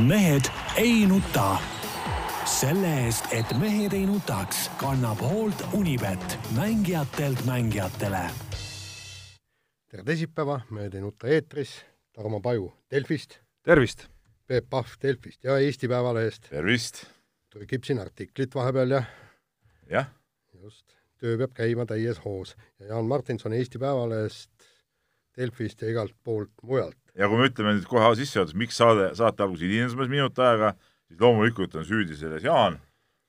mehed ei nuta. selle eest, et mehed ei nutaks, kannab hoolt Unibet, mängijatelt mängijatele. tere teisipäeva, Mehed ei nuta eetris, Tarmo Paju Delfist, tervist! Peep Pahv Delfist ja Eesti Päevalehest. tervist! trükib siin artiklit vahepeal ja jah, just, töö peab käima täies hoos ja Jaan Martinson Eesti Päevalehest, Delfist ja igalt poolt mujalt. Ja kui me ütleme nüüd kohe sissejuhatuses, miks saade, saate algus hilines umbes minut aega, siis loomulikult on süüdi selles Jaan,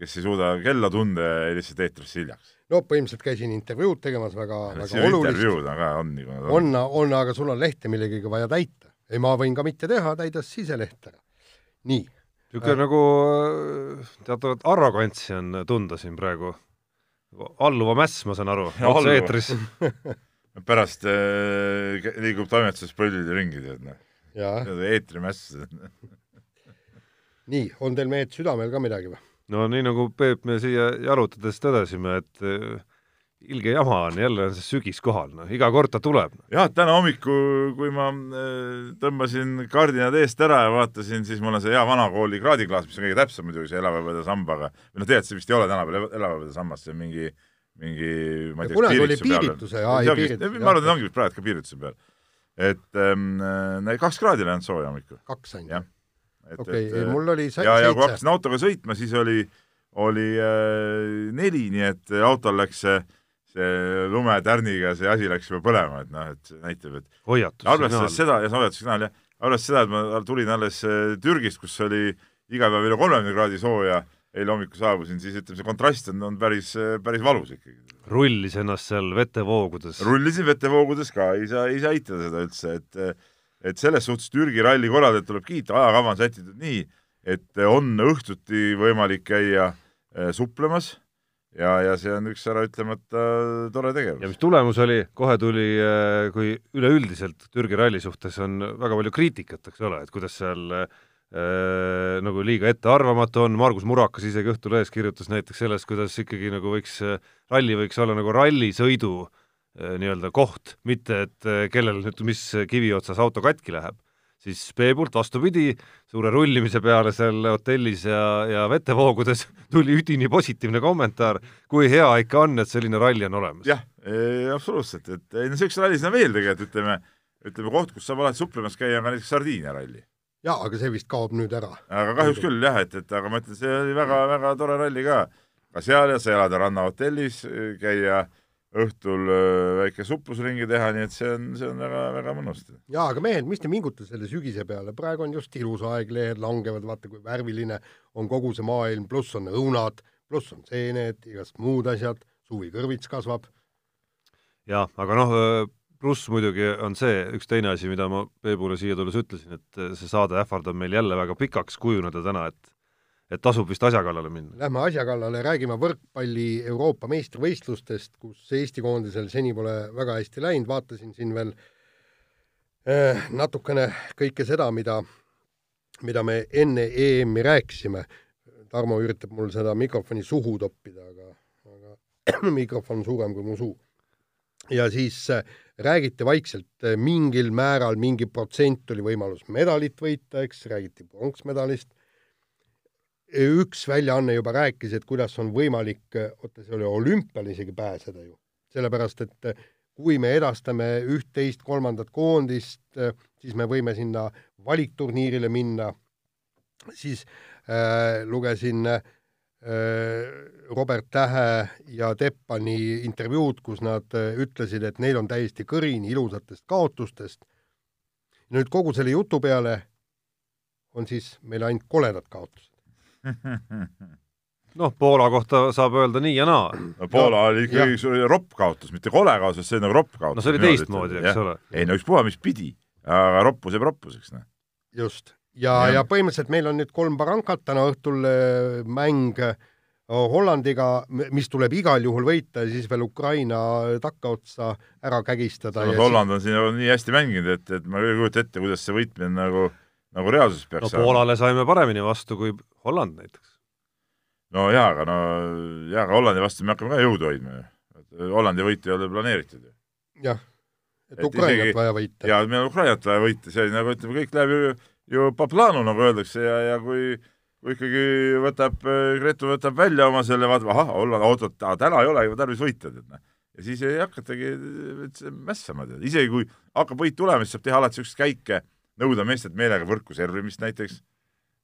kes ei suuda kella tunda ja lihtsalt eetrisse hiljaks. no põhimõtteliselt käisin intervjuud tegemas väga, väga olulist. intervjuud on ka, on nii, on, on, aga sul on lehte millegagi vaja täita. ei, ma võin ka mitte teha, täida siseleht ära. nii. niisugune nagu äh, teatavat arrogantsi on tunda siin praegu. alluva mäss, ma saan aru, otse eetris pärast äh, liigub toimetuses põllide ringi, tead noh. eetrimäss nii, on teil mehed südamel ka midagi või? no nii nagu Peep me siia jalutades tõdesime, et äh, ilge jama on, jälle on see sügis kohal, noh, iga kord ta tuleb. jah, täna hommikul, kui ma äh, tõmbasin kardinad eest ära ja vaatasin, siis mul on see hea vanakooli kraadiklaas, mis on kõige täpsem muidugi, see elavööpede sambaga, või noh, tegelikult see vist ei ole tänapäeval elavööpede sammas, see on mingi, mingi ma ei tea, kunagi oli piirituse, jaa, ei piirituse. ma arvan, et ongi praegu ka piirituse peal. et ähm, kaks kraadi läinud sooja hommikul. kaks ainult? okei mul oli ja, ja kui hakkasin autoga sõitma, siis oli, oli äh, neli, nii et autol läks see see lumetärniga see asi läks juba põlema, et noh, et see näitab, et arvestades seda, ja hoiatussignaal jah, arvestades seda, et ma tulin alles äh, Türgist, kus oli iga päev üle kolmekümne kraadi sooja, eile hommikul saabusin, siis ütleme, see kontrast on, on päris, päris valus ikkagi. rullis ennast seal vetevoogudes? rullisin vetevoogudes ka, ei saa, ei saa eitada seda üldse, et et selles suhtes Türgi ralli korraldajat tuleb kiita, ajakava on sätitud nii, et on õhtuti võimalik käia äh, suplemas ja, ja see on üks äraütlemata tore tegevus. ja mis tulemus oli, kohe tuli, kui üleüldiselt Türgi ralli suhtes on väga palju kriitikat, eks ole, et kuidas seal äh, nagu liiga ettearvamatu on, Margus Murakas isegi Õhtulehes kirjutas näiteks sellest, kuidas ikkagi nagu võiks, ralli võiks olla nagu rallisõidu äh, nii-öelda koht, mitte et äh, kellel nüüd mis kivi otsas auto katki läheb siis Peebult vastupidi, suure rullimise peale seal hotellis ja, ja vetevoogudes tuli üdini positiivne kommentaar, kui hea ikka on, et selline ralli on olemas. jah, absoluutselt, et ei no selliseid rallisid on veel tegelikult, ütleme, ütleme koht, kus saab alati suplemas käia, on ka näiteks Sardiinia ralli. Jaa, aga see vist kaob nüüd ära. aga kahjuks küll jah, et, et aga ma ütlen, see oli väga-väga tore ralli ka. ka seal ja sa elada rannahotellis, käia äh, õhtul väike suplusringi teha, nii et see on, see on väga-väga mõnus. jaa, aga mehed, mis te vingutate selle sügise peale, praegu on just ilus aeg, lehed langevad, vaata kui värviline on kogu see maailm, pluss on õunad, pluss on seened, igast muud asjad, suvi kõrvits kasvab. jah, aga noh, pluss muidugi on see üks teine asi, mida ma Peebule siia tulles ütlesin, et see saade ähvardab meil jälle väga pikaks kujuneda täna, et et tasub vist asja kallale minna. Lähme asja kallale, räägime võrkpalli Euroopa meistrivõistlustest, kus Eesti koondisel seni pole väga hästi läinud, vaatasin siin veel eh, natukene kõike seda, mida, mida me enne EM-i rääkisime. Tarmo üritab mul seda mikrofoni suhu toppida, aga, aga mikrofon on suurem kui mu suu. ja siis eh, räägiti vaikselt, eh, mingil määral mingi protsent oli võimalus medalit võita, eks, räägiti pronksmedalist. Üks väljaanne juba rääkis, et kuidas on võimalik, oota, see oli olümpiale isegi pääseda ju, sellepärast et kui me edastame üht-teist, kolmandat koondist, siis me võime sinna valikturniirile minna, siis äh, lugesin äh, Robert Tähe ja Teppani intervjuud, kus nad äh, ütlesid, et neil on täiesti kõrini ilusatest kaotustest. nüüd kogu selle jutu peale on siis meil ainult koledad kaotused noh, Poola kohta saab öelda nii ja naa. no Poola oli ikkagi ropp kaotus, mitte kole kaotus, see on nagu ropp kaotus. no see oli teistmoodi, eks ole. ei no ükspuha, mis pidi, aga roppus jääb roppuseks, noh. just. Ja, ja., põhimõtteliselt meil on nüüd kolm barankat, täna õhtul äh, mäng äh, Hollandiga, mis tuleb igal juhul võita ja siis veel Ukraina takkaotsa ära kägistada. Holland on siin nagu nii hästi mänginud, et, et ma ei kujuta ette, kuidas see võitmine nagu nagu reaalsuses peaks no Poolale saime paremini vastu kui Holland näiteks. no jaa, aga no jaa, aga Hollandi vastu me hakkame ka jõudu hoidma ju. Hollandi võitu ei ole planeeritud ju. jah, et Ukrainat isegi, vaja võita. jaa, meil on Ukrainat vaja võita, see nagu ütleme, kõik läheb ju ju paplanu, nagu öeldakse ja, ja kui kui ikkagi võtab, Gretu võtab välja oma selle, vaatab, ahah, oot-oot, täna ei ole ju tarvis võita, tead, noh. ja siis ei hakatagi mässama, tead, isegi kui hakkab võit tulema, siis saab teha alati niisuguseid käike, nõuda meestelt meelega võrku servimist näiteks,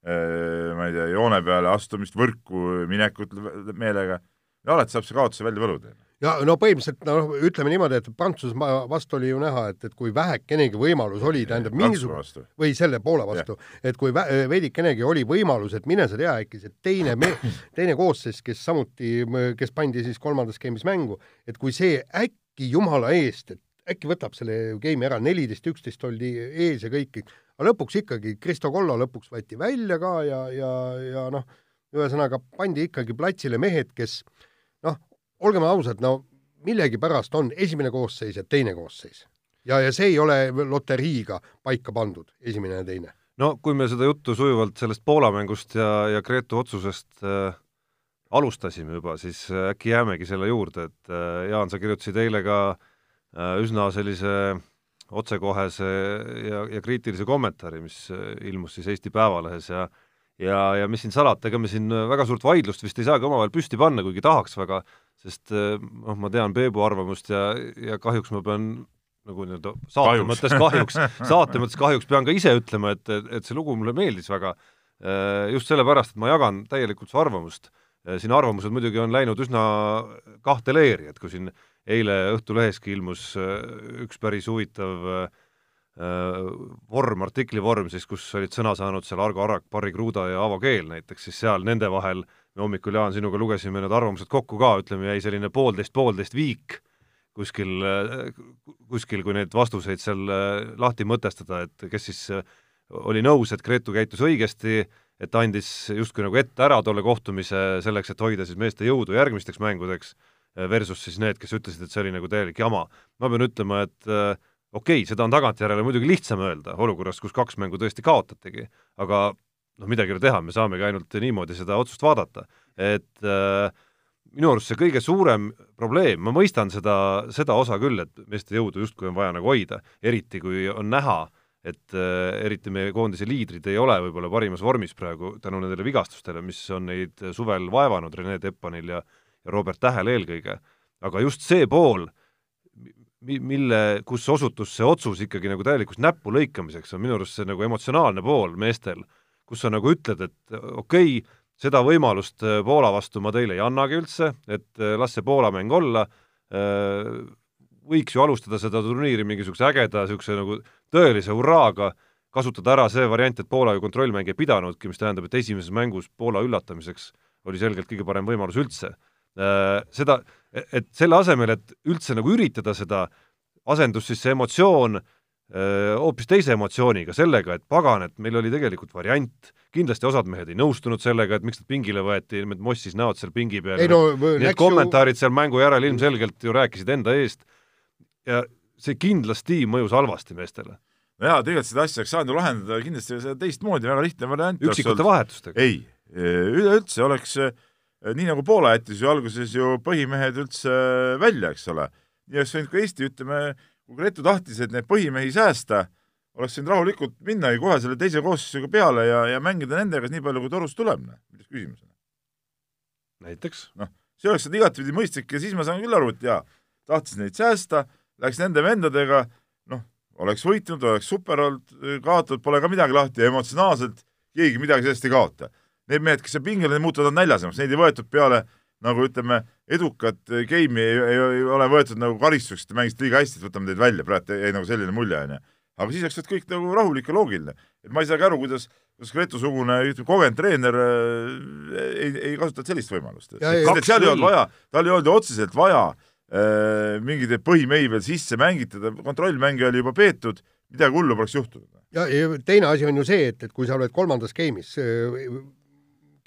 ma ei tea, joone peale astumist, võrku minekut meelega, ja alati saab see kaotuse välja võluda ja no põhimõtteliselt noh, ütleme niimoodi, et Prantsusmaa vastu oli ju näha, et, et kui vähekenegi võimalus oli, tähendab mingisugune või selle Poola vastu, et kui veidikenegi oli võimalus, et mine sa tea, äkki see teine teine koosseis, kes samuti, kes pandi siis kolmandas skeemis mängu, et kui see äkki jumala eest, et äkki võtab selle game'i ära, neliteist, üksteist oldi ees ja kõik, aga lõpuks ikkagi Kristo Kollo lõpuks võeti välja ka ja, ja, ja noh, ühesõnaga pandi ikkagi platsile mehed, kes noh, olgem ausad, no millegipärast on esimene koosseis ja teine koosseis. ja, ja see ei ole loteriiga paika pandud, esimene ja teine. no kui me seda juttu sujuvalt sellest Poola mängust ja, ja Gretu otsusest äh, alustasime juba, siis äh, äkki jäämegi selle juurde, et äh, Jaan, sa kirjutasid eile ka äh, üsna sellise otsekohese ja, ja kriitilise kommentaari, mis äh, ilmus siis Eesti Päevalehes ja ja, ja mis siin salata, ega me siin väga suurt vaidlust vist ei saagi omavahel püsti panna, kuigi tahaks väga, sest eh, noh, ma tean Peebu arvamust ja, ja kahjuks ma pean nagu nii-öelda saate kahjuks. mõttes kahjuks, saate mõttes kahjuks pean ka ise ütlema, et, et, see lugu mulle meeldis väga, eh, just sellepärast, et ma jagan täielikult su arvamust. Eh, siin arvamused muidugi on läinud üsna kahte leeri, et kui siin eile Õhtuleheski ilmus üks päris huvitav vorm, artikli vorm siis, kus olid sõna saanud seal Argo Arrak, Barry Kruda ja Avo Keel näiteks, siis seal nende vahel äh, me hommikul, Jaan, sinuga lugesime need arvamused kokku ka, ütleme, jäi selline poolteist, poolteist viik kuskil, kuskil, kui neid vastuseid seal äh, lahti mõtestada, et kes siis äh, oli nõus, et Gretu käitus õigesti, et andis justkui nagu ette ära tolle kohtumise selleks, et hoida siis meeste jõudu järgmisteks mängudeks, äh, versus siis need, kes ütlesid, et see oli nagu täielik jama. ma pean ütlema, et okei okay,, seda on tagantjärele muidugi lihtsam öelda olukorras, kus kaks mängu tõesti kaotatigi, aga noh, midagi ei ole teha, me saamegi ainult niimoodi seda otsust vaadata. et äh, minu arust see kõige suurem probleem, ma mõistan seda, seda osa küll, et meeste jõudu justkui on vaja nagu hoida, eriti kui on näha, et äh, eriti meie koondise liidrid ei ole võib-olla parimas vormis praegu tänu nendele vigastustele, mis on neid suvel vaevanud, Rene Teppanil ja, ja Robert Tähel eelkõige. aga just see pool, mi-, mille, kus osutus see otsus ikkagi nagu täielikuks näpu lõikamiseks, on minu arust see nagu emotsionaalne pool meestel kus sa nagu ütled, et okei okay,, seda võimalust äh, Poola vastu ma teile ei annagi üldse, et äh, las see Poola mäng olla, äh, võiks ju alustada seda turniiri mingisuguse ägeda niisuguse nagu tõelise hurraaga, kasutada ära see variant, et Poola ju kontrollmänge ei pidanudki, mis tähendab, et esimeses mängus Poola üllatamiseks oli selgelt kõige parem võimalus üldse. Seda, et selle asemel, et üldse nagu üritada seda, asendus siis see emotsioon äh, hoopis teise emotsiooniga, sellega, et pagan, et meil oli tegelikult variant, kindlasti osad mehed ei nõustunud sellega, et miks nad pingile võeti, need mossis näod seal pingi peal, no, need kommentaarid ju... seal mängu järel ilmselgelt ju rääkisid enda eest ja see kindlasti mõjus halvasti meestele. jaa, tegelikult seda asja oleks saanud ju lahendada kindlasti teistmoodi, väga lihtne variant. üksikute vahetustega? ei, üleüldse oleks nii nagu Poola jättis ju alguses ju põhimehed üldse välja, eks ole, nii oleks võinud ka Eesti, ütleme, kui Gretu tahtis, et neid põhimehi säästa, oleks võinud rahulikult minna ju kohe selle teise koosseisuga peale ja, ja mängida nendega nii palju, kui torust tuleb, noh, milles küsimus on. näiteks? noh, see oleks igatpidi mõistlik ja siis ma saan küll aru, et jaa, tahtis neid säästa, läks nende vendadega, noh, oleks võitnud, oleks super olnud, kaotatud pole ka midagi lahti ja emotsionaalselt keegi midagi sellest ei kaota. Need mehed, kes seal pingil on, muutuvad näljasemaks, neid ei võetud peale nagu ütleme, edukat game'i ei, ei, ei ole võetud nagu karistuseks, te mängisite liiga hästi, et võtame teid välja, praegu jäi nagu selline mulje, onju. aga siis oleks kõik nagu rahulik ja loogiline. et ma ei saagi aru, kuidas, kuidas Gretu-sugune kogenud treener äh, ei, ei kasutanud sellist võimalust. seal ei olnud vaja, tal ei olnud ju otseselt vaja äh, mingeid põhimehi veel sisse mängitada, kontrollmänge oli juba peetud, midagi hullu poleks juhtunud. ja, ja teine asi on ju see, et, et kui sa oled kolmandas game'is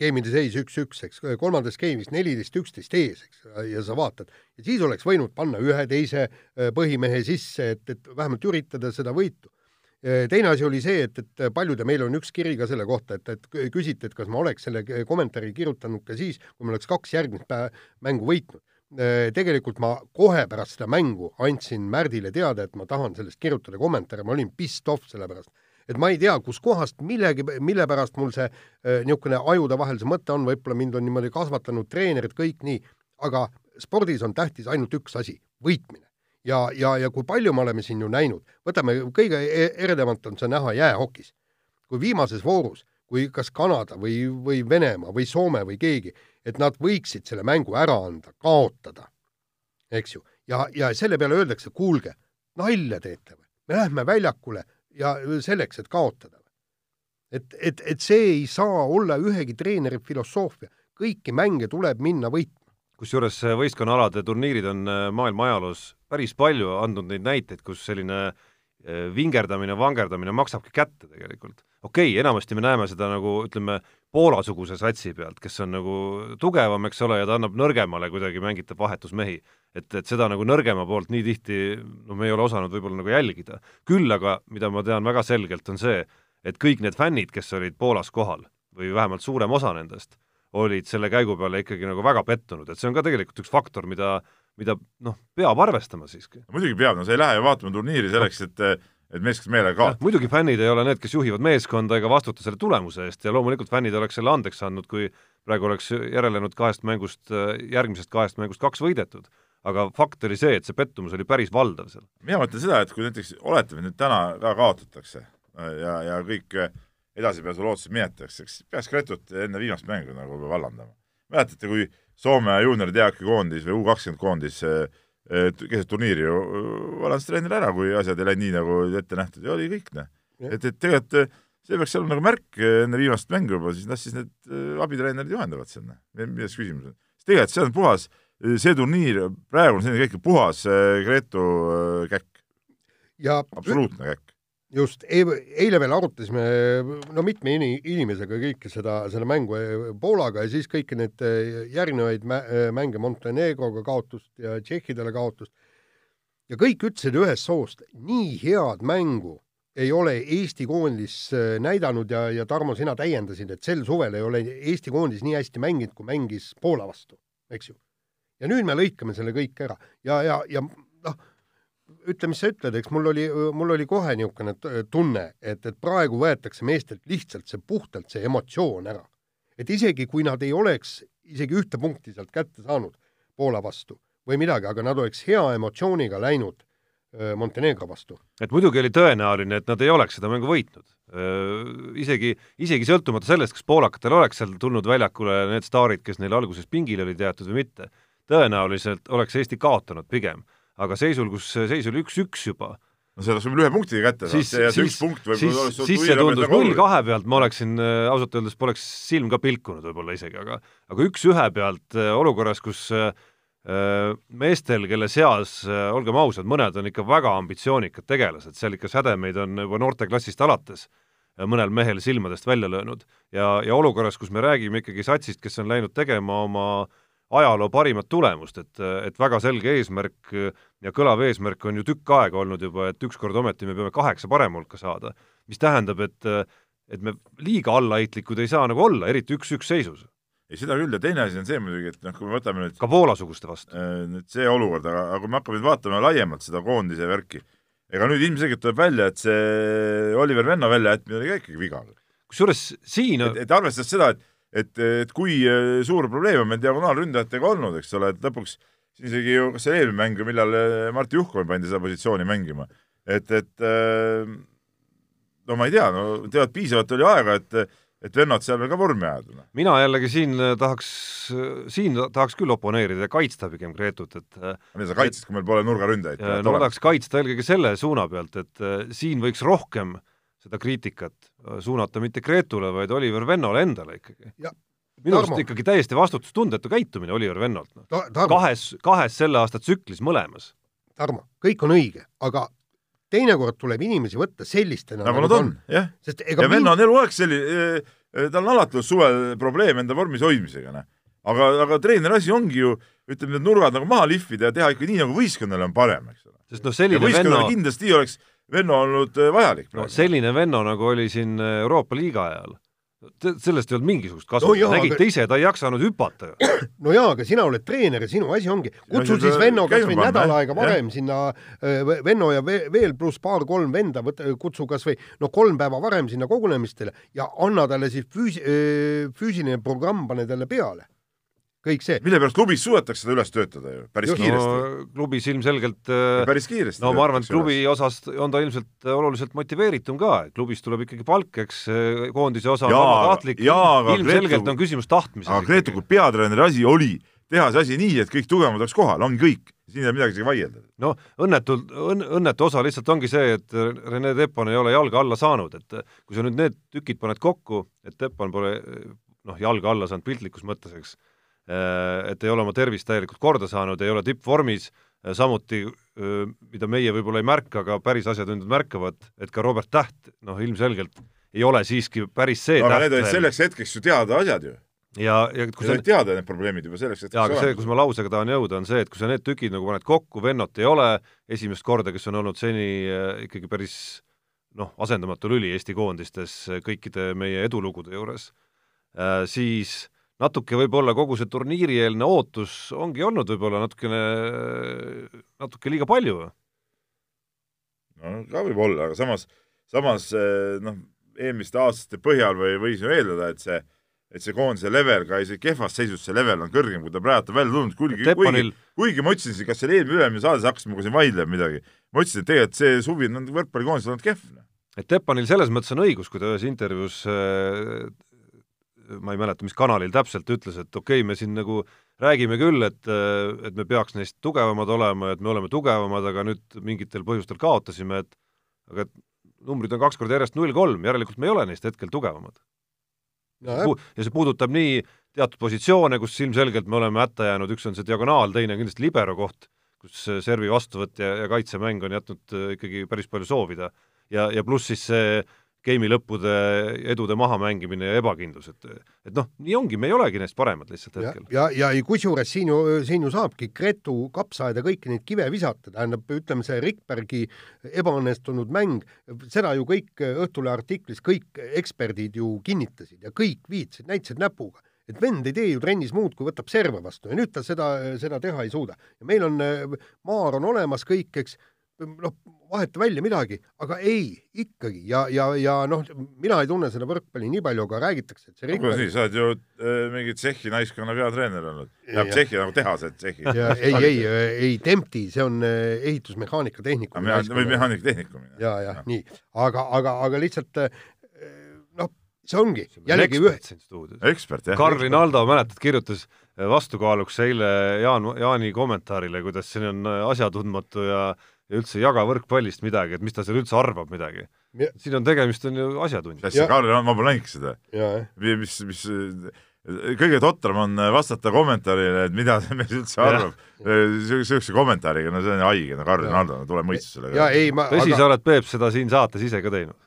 geimide seis üks-üks, eks, kolmandas geimis neliteist, üksteist ees, eks, ja sa vaatad. ja siis oleks võinud panna ühe teise äh, põhimehe sisse, et, et vähemalt üritada seda võitu. Äh, teine asi oli see, et, et paljude, meil on üks kiri ka selle kohta, et, et küsiti, et kas ma oleks selle kommentaari kirjutanud ka siis, kui ma oleks kaks järgmist päeva mängu võitnud. Äh, tegelikult ma kohe pärast seda mängu andsin Märdile teada, et ma tahan sellest kirjutada kommentaare, ma olin pissed off selle pärast et ma ei tea, kuskohast millegi, mille pärast mul see äh, niisugune ajude vahel see mõte on, võib-olla mind on niimoodi kasvatanud treenerid, kõik nii, aga spordis on tähtis ainult üks asi, võitmine. ja, ja, ja kui palju me oleme siin ju näinud, võtame kõige e-, eredamalt on see näha jäähokis. kui viimases voorus, kui kas Kanada või, või Venemaa või Soome või keegi, et nad võiksid selle mängu ära anda, kaotada, eks ju, ja, ja selle peale öeldakse, kuulge, nalja teete või? me lähme väljakule ja selleks, et kaotada. et, et, et see ei saa olla ühegi treeneri filosoofia, kõiki mänge tuleb minna võitma. kusjuures võistkonnaalade turniirid on äh, maailma ajaloos päris palju andnud neid näiteid, kus selline äh, vingerdamine, vangerdamine maksabki kätte tegelikult. okei okay,, enamasti me näeme seda nagu ütleme, Poola-suguse satsi pealt, kes on nagu tugevam, eks ole, ja ta annab nõrgemale kuidagi, mängitab vahetusmehi. Et, et seda nagu nõrgema poolt nii tihti noh, me ei ole osanud võib-olla nagu jälgida. küll aga, mida ma tean väga selgelt, on see, et kõik need fännid, kes olid Poolas kohal või vähemalt suurem osa nendest, olid selle käigu peale ikkagi nagu väga pettunud, et see on ka tegelikult üks faktor, mida mida noh, peab arvestama siiski. muidugi peab, no sa ei lähe ju vaatama turniiri selleks, et et meeskond meelega kaotab. muidugi fännid ei ole need, kes juhivad meeskonda ega vastuta selle tulemuse eest ja loomulikult fännid oleks selle andeks andnud, kui praegu oleks järelenud kahest mängust, järgmisest kahest mängust kaks võidetud. Aga fakt oli see, et see pettumus oli päris valdav seal. mina mõtlen seda, et kui näiteks oletame, nüüd täna ka kaotatakse ja, ja kõik edasipääsu lootused minetakse, eks peaks Gretut enne viimast mängu nagu vallandama. mäletate, kui Soome juunioride jääkikoondis või U kakskümmend koondis keset turniiri ju vallandas treener ära, kui asjad ei läinud nii, nagu ette nähtud ja oli kõik, noh. et, et tegelikult see peaks olema nagu märk enne viimast mängu juba, siis las siis need abitreenerid juhendavad seal, noh. milles küsimus on. sest tegelikult see on puhas, see turniir, praegu on selline kõik puhas Gretu käkk. absoluutne käkk just, eile veel arutasime no mitme inimesega kõike seda, seda mängu Poolaga ja siis kõiki neid järgnevaid mänge Montenegroga kaotust ja Tšehhidele kaotust. ja kõik ütlesid ühest soost, nii head mängu ei ole Eesti koondis näidanud ja, ja Tarmo, sina täiendasid, et sel suvel ei ole Eesti koondis nii hästi mänginud, kui mängis Poola vastu, eks ju. Ja nüüd me lõikame selle kõik ära ja, ja, ja noh ütle, mis sa ütled, eks mul oli, mul oli kohe niisugune tunne, et, et praegu võetakse meestelt lihtsalt see puhtalt see emotsioon ära. et isegi kui nad ei oleks isegi ühte punkti sealt kätte saanud Poola vastu või midagi, aga nad oleks hea emotsiooniga läinud Montenegro vastu. et muidugi oli tõenäoline, et nad ei oleks seda mängu võitnud. Isegi, isegi sõltumata sellest, kas poolakatel oleks seal tulnud väljakule need staarid, kes neil alguses pingil olid jäetud või mitte, tõenäoliselt oleks Eesti kaotanud pigem aga seisul, kus seis oli üks-üks juba, no see oleks võib-olla ühe punktiga kätte see, see üks punkt võib-olla oleks siis see tundus null kahe pealt, ma oleksin äh, ausalt öeldes poleks silm ka pilkunud võib-olla isegi, aga aga üks-ühe pealt äh, olukorras, kus äh, meestel, kelle seas, olgem ausad, mõned on ikka väga ambitsioonikad tegelased, seal ikka sädemeid on juba noorteklassist alates mõnel mehel silmadest välja löönud. ja, ja olukorras, kus me räägime ikkagi satsist, kes on läinud tegema oma äh, ajaloo parimat tulemust, et, et väga selge eesmärk ja kõlav eesmärk on ju tükk aega olnud juba, et ükskord ometi me peame kaheksa parema hulka saada. mis tähendab, et, et me liiga allaheitlikud ei saa nagu olla, eriti üks-üks seisus. ei, seda küll, ja teine asi on see muidugi, et noh, kui me võtame nüüd ka Poola-suguste vastu. Äh, nüüd see olukord, aga, aga kui me hakkame nüüd vaatama laiemalt seda koondise värki, ega nüüd ilmselgelt tuleb välja, et see Oliver Venno väljajätmine oli ka ikkagi viga. kusjuures siin et, et arvestades seda, et et, et kui äh, suur probleem on meil diagonaalründajatega olnud, eks ole, et lõpuks isegi ju, kas see eelmine mäng, millal äh, Martti Juhkov pandi seda positsiooni mängima, et, et äh, no ma ei tea, no tead, piisavalt oli aega, et et vennad seal veel ka vormi ajada. Noh. mina jällegi siin tahaks, siin tahaks küll oponeerida ja kaitsta pigem Gretut, et mida sa kaitsid, kui meil pole nurgaründajaid? no ma tahaks kaitsta eelkõige selle suuna pealt, et siin võiks rohkem seda kriitikat äh, suunata mitte Gretule, vaid Oliver Vennole endale ikkagi. minu arust ikkagi täiesti vastutustundetu käitumine Oliver Vennolt, noh Ta. kahes, kahes selle aasta tsüklis mõlemas. Tarmo, kõik on õige, aga teinekord tuleb inimesi võtta sellistena, nagu nad on, on., jah. ja min... Venno on eluaeg selline, eh, tal on alati olnud suvel probleem enda vormis hoidmisega, noh. aga, aga treeneri asi ongi ju, ütleme, need nurgad nagu maha lihvida ja teha ikka nii, nagu võistkonnale on parem, eks ole. sest noh, selline Venno kindlasti oleks Venno olnud äh, vajalik praegu no,. selline Venno, nagu oli siin äh, Euroopa liiga ajal, sellest ei olnud mingisugust kasu no, nägite aga... ise, ta ei jaksanud hüpata. no jaa, aga sina oled treener ja sinu asi ongi, kutsu siis Venno kas või nädal aega varem ja. sinna, äh, Venno ja veel pluss paar-kolm venda, kutsu kas või noh, kolm päeva varem sinna kogunemistele ja anna talle siis äh, füüsiline programm, pane talle peale kõik see. mille pärast klubis suudetakse seda üles töötada ju, päris Just, kiiresti no,. klubis ilmselgelt ja päris kiiresti. no ma arvan, et klubi üles. osas on ta ilmselt oluliselt motiveeritum ka, et klubis tuleb ikkagi palk, eks koondise osa on vabatahtlik, ilmselgelt Gretu, on küsimus tahtmises. aga Gretu kui peatreeneri asi oli teha see asi nii, et kõik tugevamad oleks kohal, ongi kõik, siin ei ole midagi isegi vaielda. no õnnetul, õn-, õnnetu osa lihtsalt ongi see, et Rene Teppan ei ole jalga alla saanud, et kui sa nüüd need tükid paned kokku, et Teppan pole noh, jalga alla saanud piltlikus mõttes, eks Äh, et ei ole oma tervist täielikult korda saanud, ei ole tippvormis, äh, samuti äh, mida meie võib-olla ei märka, aga päris asjatundjad märkavad, et ka Robert Täht noh, ilmselgelt ei ole siiski päris see no, aga need olid selleks hetkeks ju teada asjad ju. ja, ja kui sa olid teada need probleemid juba selleks hetkeks jaa, aga see, kus ma lausega tahan jõuda, on see, et kui sa need tükid nagu paned kokku, Vennot ei ole, esimest korda, kes on olnud seni ikkagi päris noh, asendamatu lüli Eesti koondistes kõikide meie edulugude juures, siis natuke võib-olla kogu see turniirieelne ootus ongi olnud võib-olla natukene, natuke liiga palju no ka võib-olla, aga samas, samas eh, noh, eelmiste aastate põhjal või võis ju eeldada, et see, et see koondise level, ka isegi kehvas seisus see level on kõrgem, kui ta praegu on välja tulnud, kuigi, Teppanil... kuigi, kuigi ma ütlesin, kas see oli eelmine ülemine saades hakkasime ka siin vaidlema midagi, ma ütlesin, et tegelikult see suvi on võrkpallikoondisel olnud kehv. Noh. et Teppanil selles mõttes on õigus, kui ta ühes intervjuus äh, ma ei mäleta, mis kanalil täpselt, ütles, et okei okay,, me siin nagu räägime küll, et, et me peaks neist tugevamad olema ja et me oleme tugevamad, aga nüüd mingitel põhjustel kaotasime, et aga et numbrid on kaks korda järjest null kolm, järelikult me ei ole neist hetkel tugevamad no,. ja see puudutab nii teatud positsioone, kus ilmselgelt me oleme hätta jäänud, üks on see diagonaal, teine on kindlasti libero koht, kus servi vastuvõtt ja, ja kaitsemäng on jätnud ikkagi päris palju soovida. ja, ja pluss siis see geimi lõppude edude mahamängimine ja ebakindlus, et et noh, nii ongi, me ei olegi neist paremad lihtsalt hetkel. ja, ja, ja kusjuures siin ju, siin ju saabki Gretu kapsaaeda kõiki neid kive visata, tähendab, ütleme see Rikbergi ebaõnnestunud mäng, seda ju kõik Õhtulehe artiklis kõik eksperdid ju kinnitasid ja kõik viitsid, näitasid näpuga et vend ei tee ju trennis muud, kui võtab serve vastu ja nüüd ta seda, seda teha ei suuda. ja meil on, maar on olemas kõik, eks, noh, vaheta välja midagi, aga ei, ikkagi ja, ja, ja noh, mina ei tunne seda võrkpalli nii palju, aga räägitakse, et see rikk... kuidas nii, sa oled ju äh, mingi Tšehhi naiskonna peatreener olnud. tähendab Tšehhi nagu tehased Tšehhi. ei, ei, ei Tempti, see on äh, ehitusmehaanika tehnikum. või mehaanika tehnikum. ja, ja nii, aga, aga, aga lihtsalt äh, noh, see ongi jällegi ühe. ekspert, jah. Karl Rinaldo, mäletad, kirjutas vastukaaluks eile Jaan, Jaani kommentaarile, kuidas siin on asjatundmatu ja ja üldse ei jaga võrkpallist midagi, et mis ta seal üldse arvab midagi. siin on tegemist, on ju asjatundja. mis asja, Karl, ma pole näinudki seda. mis, mis kõige totram on vastata kommentaarile, et mida see mees üldse arvab. niisuguse kommentaariga, no see on haige, no Karl Rinaldo, no tule mõistusele. tõsi aga..., sa oled, Peep, seda siin saates ise ka teinud?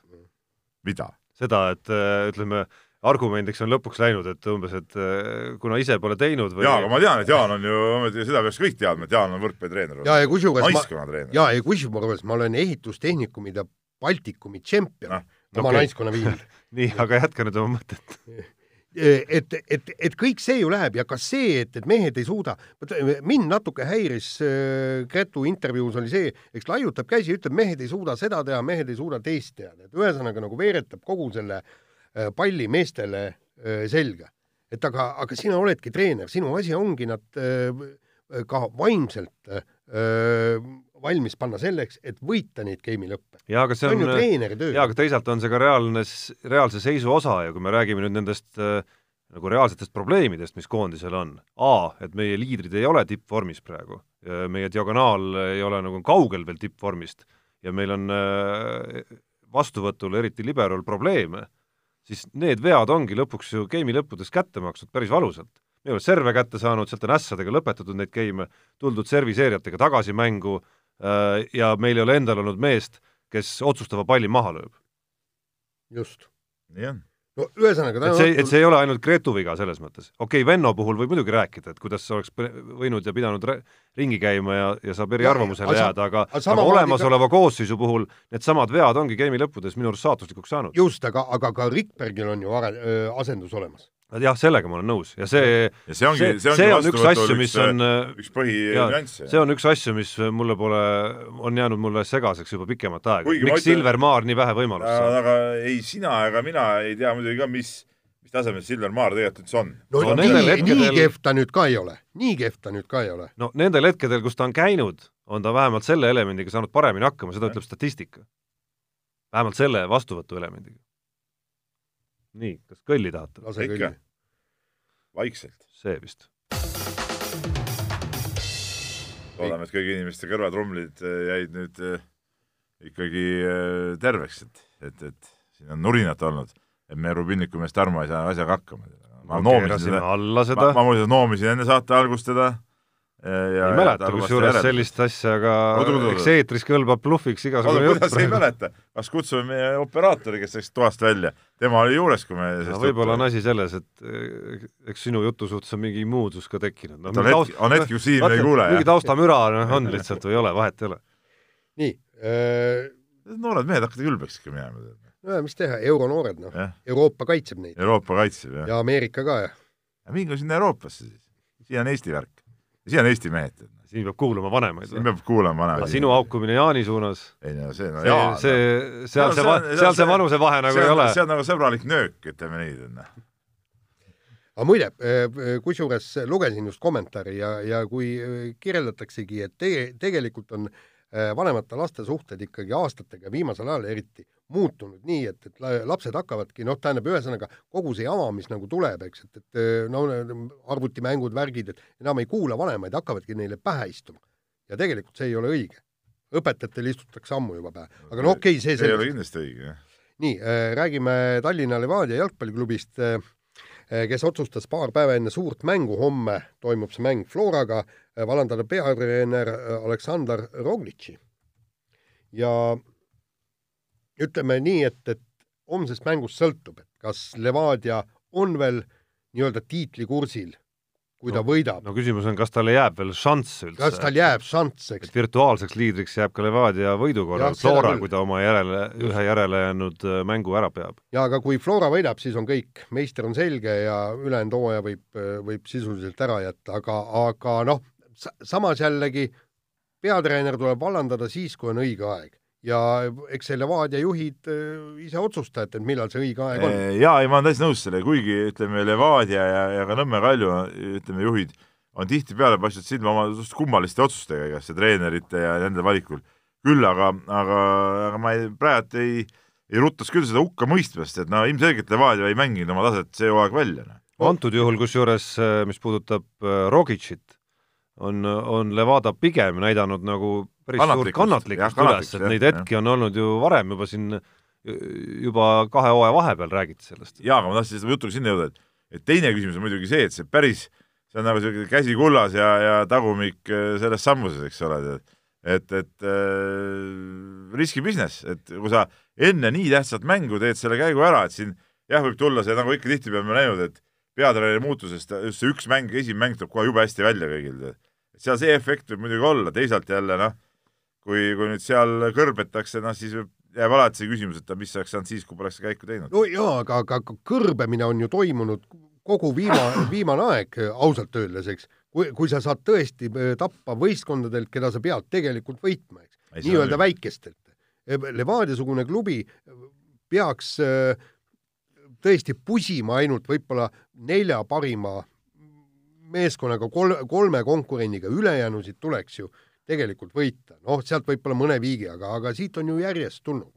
mida? seda, et ütleme, argumendiks on lõpuks läinud, et umbes, et äh, kuna ise pole teinud või jaa, aga ma tean, et Jaan on ju, seda peaks kõik teadma, et Jaan on võrkpallitreener. jaa, ja kusjuures ma, jaa, ja kusjuures ma olen ehitustehnikumide Baltikumi tšempion no, oma okay. naiskonna viimil nii, aga jätka nüüd oma mõtet et, et, et kõik see ju läheb ja ka see, et, et mehed ei suuda, mind natuke häiris äh, Gretu intervjuus oli see, eks laiutab käsi, ütleb, mehed ei suuda seda teha, mehed ei suuda teist teha, et ühesõnaga nagu veeretab kogu selle Äh, palli meestele äh, selga. et aga, aga sina oledki treener, sinu asi ongi nad äh, ka vaimselt valmis panna selleks, et võita neid geimi lõppe. jaa, aga see on, on ju treeneri töö. jaa, aga teisalt on see ka reaalne, reaalse seisu osa ja kui me räägime nüüd nendest äh, nagu reaalsetest probleemidest, mis koondisel on, A, et meie liidrid ei ole tippvormis praegu, meie diagonaal ei ole nagu kaugel veel tippvormist ja meil on äh, vastuvõtul, eriti liberal, probleeme siis need vead ongi lõpuks ju geimi lõppudes kätte maksnud päris valusalt. me ei ole serve kätte saanud, sealt on ässadega lõpetatud neid geime, tuldud serviseerijatega tagasi mängu äh, ja meil ei ole endal olnud meest, kes otsustava palli maha lööb. just. on. No ühesõnaga et see, et see ei ole ainult Gretu viga selles mõttes. okei okay,, Venno puhul võib muidugi rääkida, et kuidas oleks võinud ja pidanud ringi käima ja, ja saab eriarvamusele jääda, aga, aga, aga olemasoleva ka... koosseisu puhul needsamad vead ongi game'i lõppudes minu arust saatuslikuks saanud. just, aga, aga ka Rikbergil on ju are, asendus olemas jah, sellega ma olen nõus ja see ja see ongi, see, see on üks asju, mis on üks põhinüansse. see on üks asju, mis mulle pole, on jäänud mulle segaseks juba pikemat aega. miks ütlen, Silver Maar nii vähe võimalust äh, saab? aga ei sina ega mina ei tea muidugi ka, mis, mis tasemel Silver Maar tegelikult üldse on. no, no nii, hetkedel... nii kehv ta nüüd ka ei ole, nii kehv ta nüüd ka ei ole. no nendel hetkedel, kus ta on käinud, on ta vähemalt selle elemendiga saanud paremini hakkama, seda ütleb statistika. vähemalt selle vastuvõtu elemendiga nii, kas kõlli tahate? lase kõlli vaikselt. see vist. loodame, et kõigi inimeste kõrvatrumlid äh, jäid nüüd äh, ikkagi äh, terveks, et, et, et siin on nurinat olnud, et meie Rubinniku mees Tarmo ei saa asjaga hakkama. ma noomisin seda, ma, ma muuseas noomisin enne saate algust teda Ja, ei mäleta kusjuures sellist asja, aga eks eetris kõlbab blufiks igasugune jutt. kuidas ei mäleta, kas kutsume meie operaatori, kes läks toast välja, tema oli juures, kui me no, võib-olla on asi selles, et eh, eks sinu jutu suhtes on mingi immuunsus ka tekkinud no,. on hetki, on hetki, kus Siim ei kuule. mingi taustamüra on lihtsalt või ei ole, vahet ei ole. nii äh.... noored mehed hakkavad ülbeks ikka minema. no mis teha, euronoored noh, Euroopa kaitseb neid. Euroopa kaitseb, jah. ja Ameerika ka, jah. minge sinna Euroopasse siis, siia on Eesti värk siia on Eesti mehed. siin peab kuulama vanemaid. siin peab kuulama vanemaid. sinu haukumine Jaani suunas. ei no see, no see, Jaan. see, seal no, see, seal see vanusevahe nagu ei ole. see on nagu sõbralik nöök, ütleme nii, onju aga muide, eh, kusjuures lugesin just kommentaari ja, ja kui eh, kirjeldataksegi, et tege, tegelikult on eh, vanemate laste suhted ikkagi aastatega, viimasel ajal eriti, muutunud nii, et, et lapsed hakkavadki, noh, tähendab, ühesõnaga kogu see jama, mis nagu tuleb, eks, et, et no arvutimängud, värgid, et enam ei kuula vanemaid, hakkavadki neile pähe istuma. ja tegelikult see ei ole õige. õpetajatel istutakse ammu juba pähe, aga no okei okay,, see see ei ole kindlasti õige, jah. nii äh,, räägime Tallinna Levadia jalgpalliklubist äh,, kes otsustas paar päeva enne suurt mängu, homme toimub see mäng Floraga äh,, vallandada peatreener äh, Aleksandr Roglitši. ja ütleme nii, et, et homsest mängust sõltub, et kas Levadia on veel nii-öelda tiitlikursil, kui no, ta võidab. no küsimus on, kas talle jääb veel šanss üldse? kas tal jääb šanss, eks? et virtuaalseks liidriks jääb ka Levadia võidu korral Flora, kui ta oma järele, ühe järele jäänud äh, mängu ära peab. jaa, aga kui Flora võidab, siis on kõik, meister on selge ja ülejäänud hooaja võib, võib sisuliselt ära jätta, aga, aga noh, samas jällegi peatreener tuleb vallandada siis, kui on õige aeg ja eks see Levadia juhid äh, ise otsustajad, et millal see õige aeg on. jaa, ei ma olen täiesti nõus sellega, kuigi ütleme, Levadia ja, ja ka Nõmme Kalju ütleme, juhid on tihtipeale paistnud silma oma kummaliste otsustega igasse treenerite ja nende valikul. küll aga, aga, aga ma ei, praegu ei, ei ruttaks küll seda hukka mõistmast, et no ilmselgelt Levadia ei mänginud oma taset see hooaeg välja. Noh. antud juhul, kusjuures äh, mis puudutab äh, Rogicit, on, on Levada pigem näidanud nagu päris suurt kannatlikkust üles, et neid hetki on olnud ju varem juba siin, juba kahe hooaja vahepeal räägiti sellest. jaa, aga ma tahtsin seda jutuga sinna jõuda, et et teine küsimus on muidugi see, et see päris, see on nagu niisugune käsi kullas ja, ja tagumik äh, selles sammuses, eks ole, et, et äh, riski business, et kui sa enne nii tähtsat mängu teed selle käigu ära, et siin jah, võib tulla see, nagu ikka tihtipeale oleme näinud, et peatreeneri muutusest just see üks mäng, esimene mäng tuleb kohe jube hästi välja kõigil. seal see efekt võib muidugi olla, teisalt jälle noh, kui, kui nüüd seal kõrbetakse, noh siis jääb alati see küsimus, et mis oleks saanud siis, kui poleks käiku teinud. no jaa, aga, aga, kõrbemine on ju toimunud kogu viima, viimane aeg ausalt öeldes, eks. kui, kui sa saad tõesti äh, tappa võistkondadelt, keda sa pead tegelikult võitma, eks, nii-öelda väikestelt. Levadia-sugune klubi peaks äh, tõesti pusima ainult võib-olla nelja parima meeskonnaga, kol-, kolme konkurendiga, ülejäänusid tuleks ju tegelikult võita, noh, sealt võib-olla mõne viigi, aga, aga siit on ju järjest tulnud.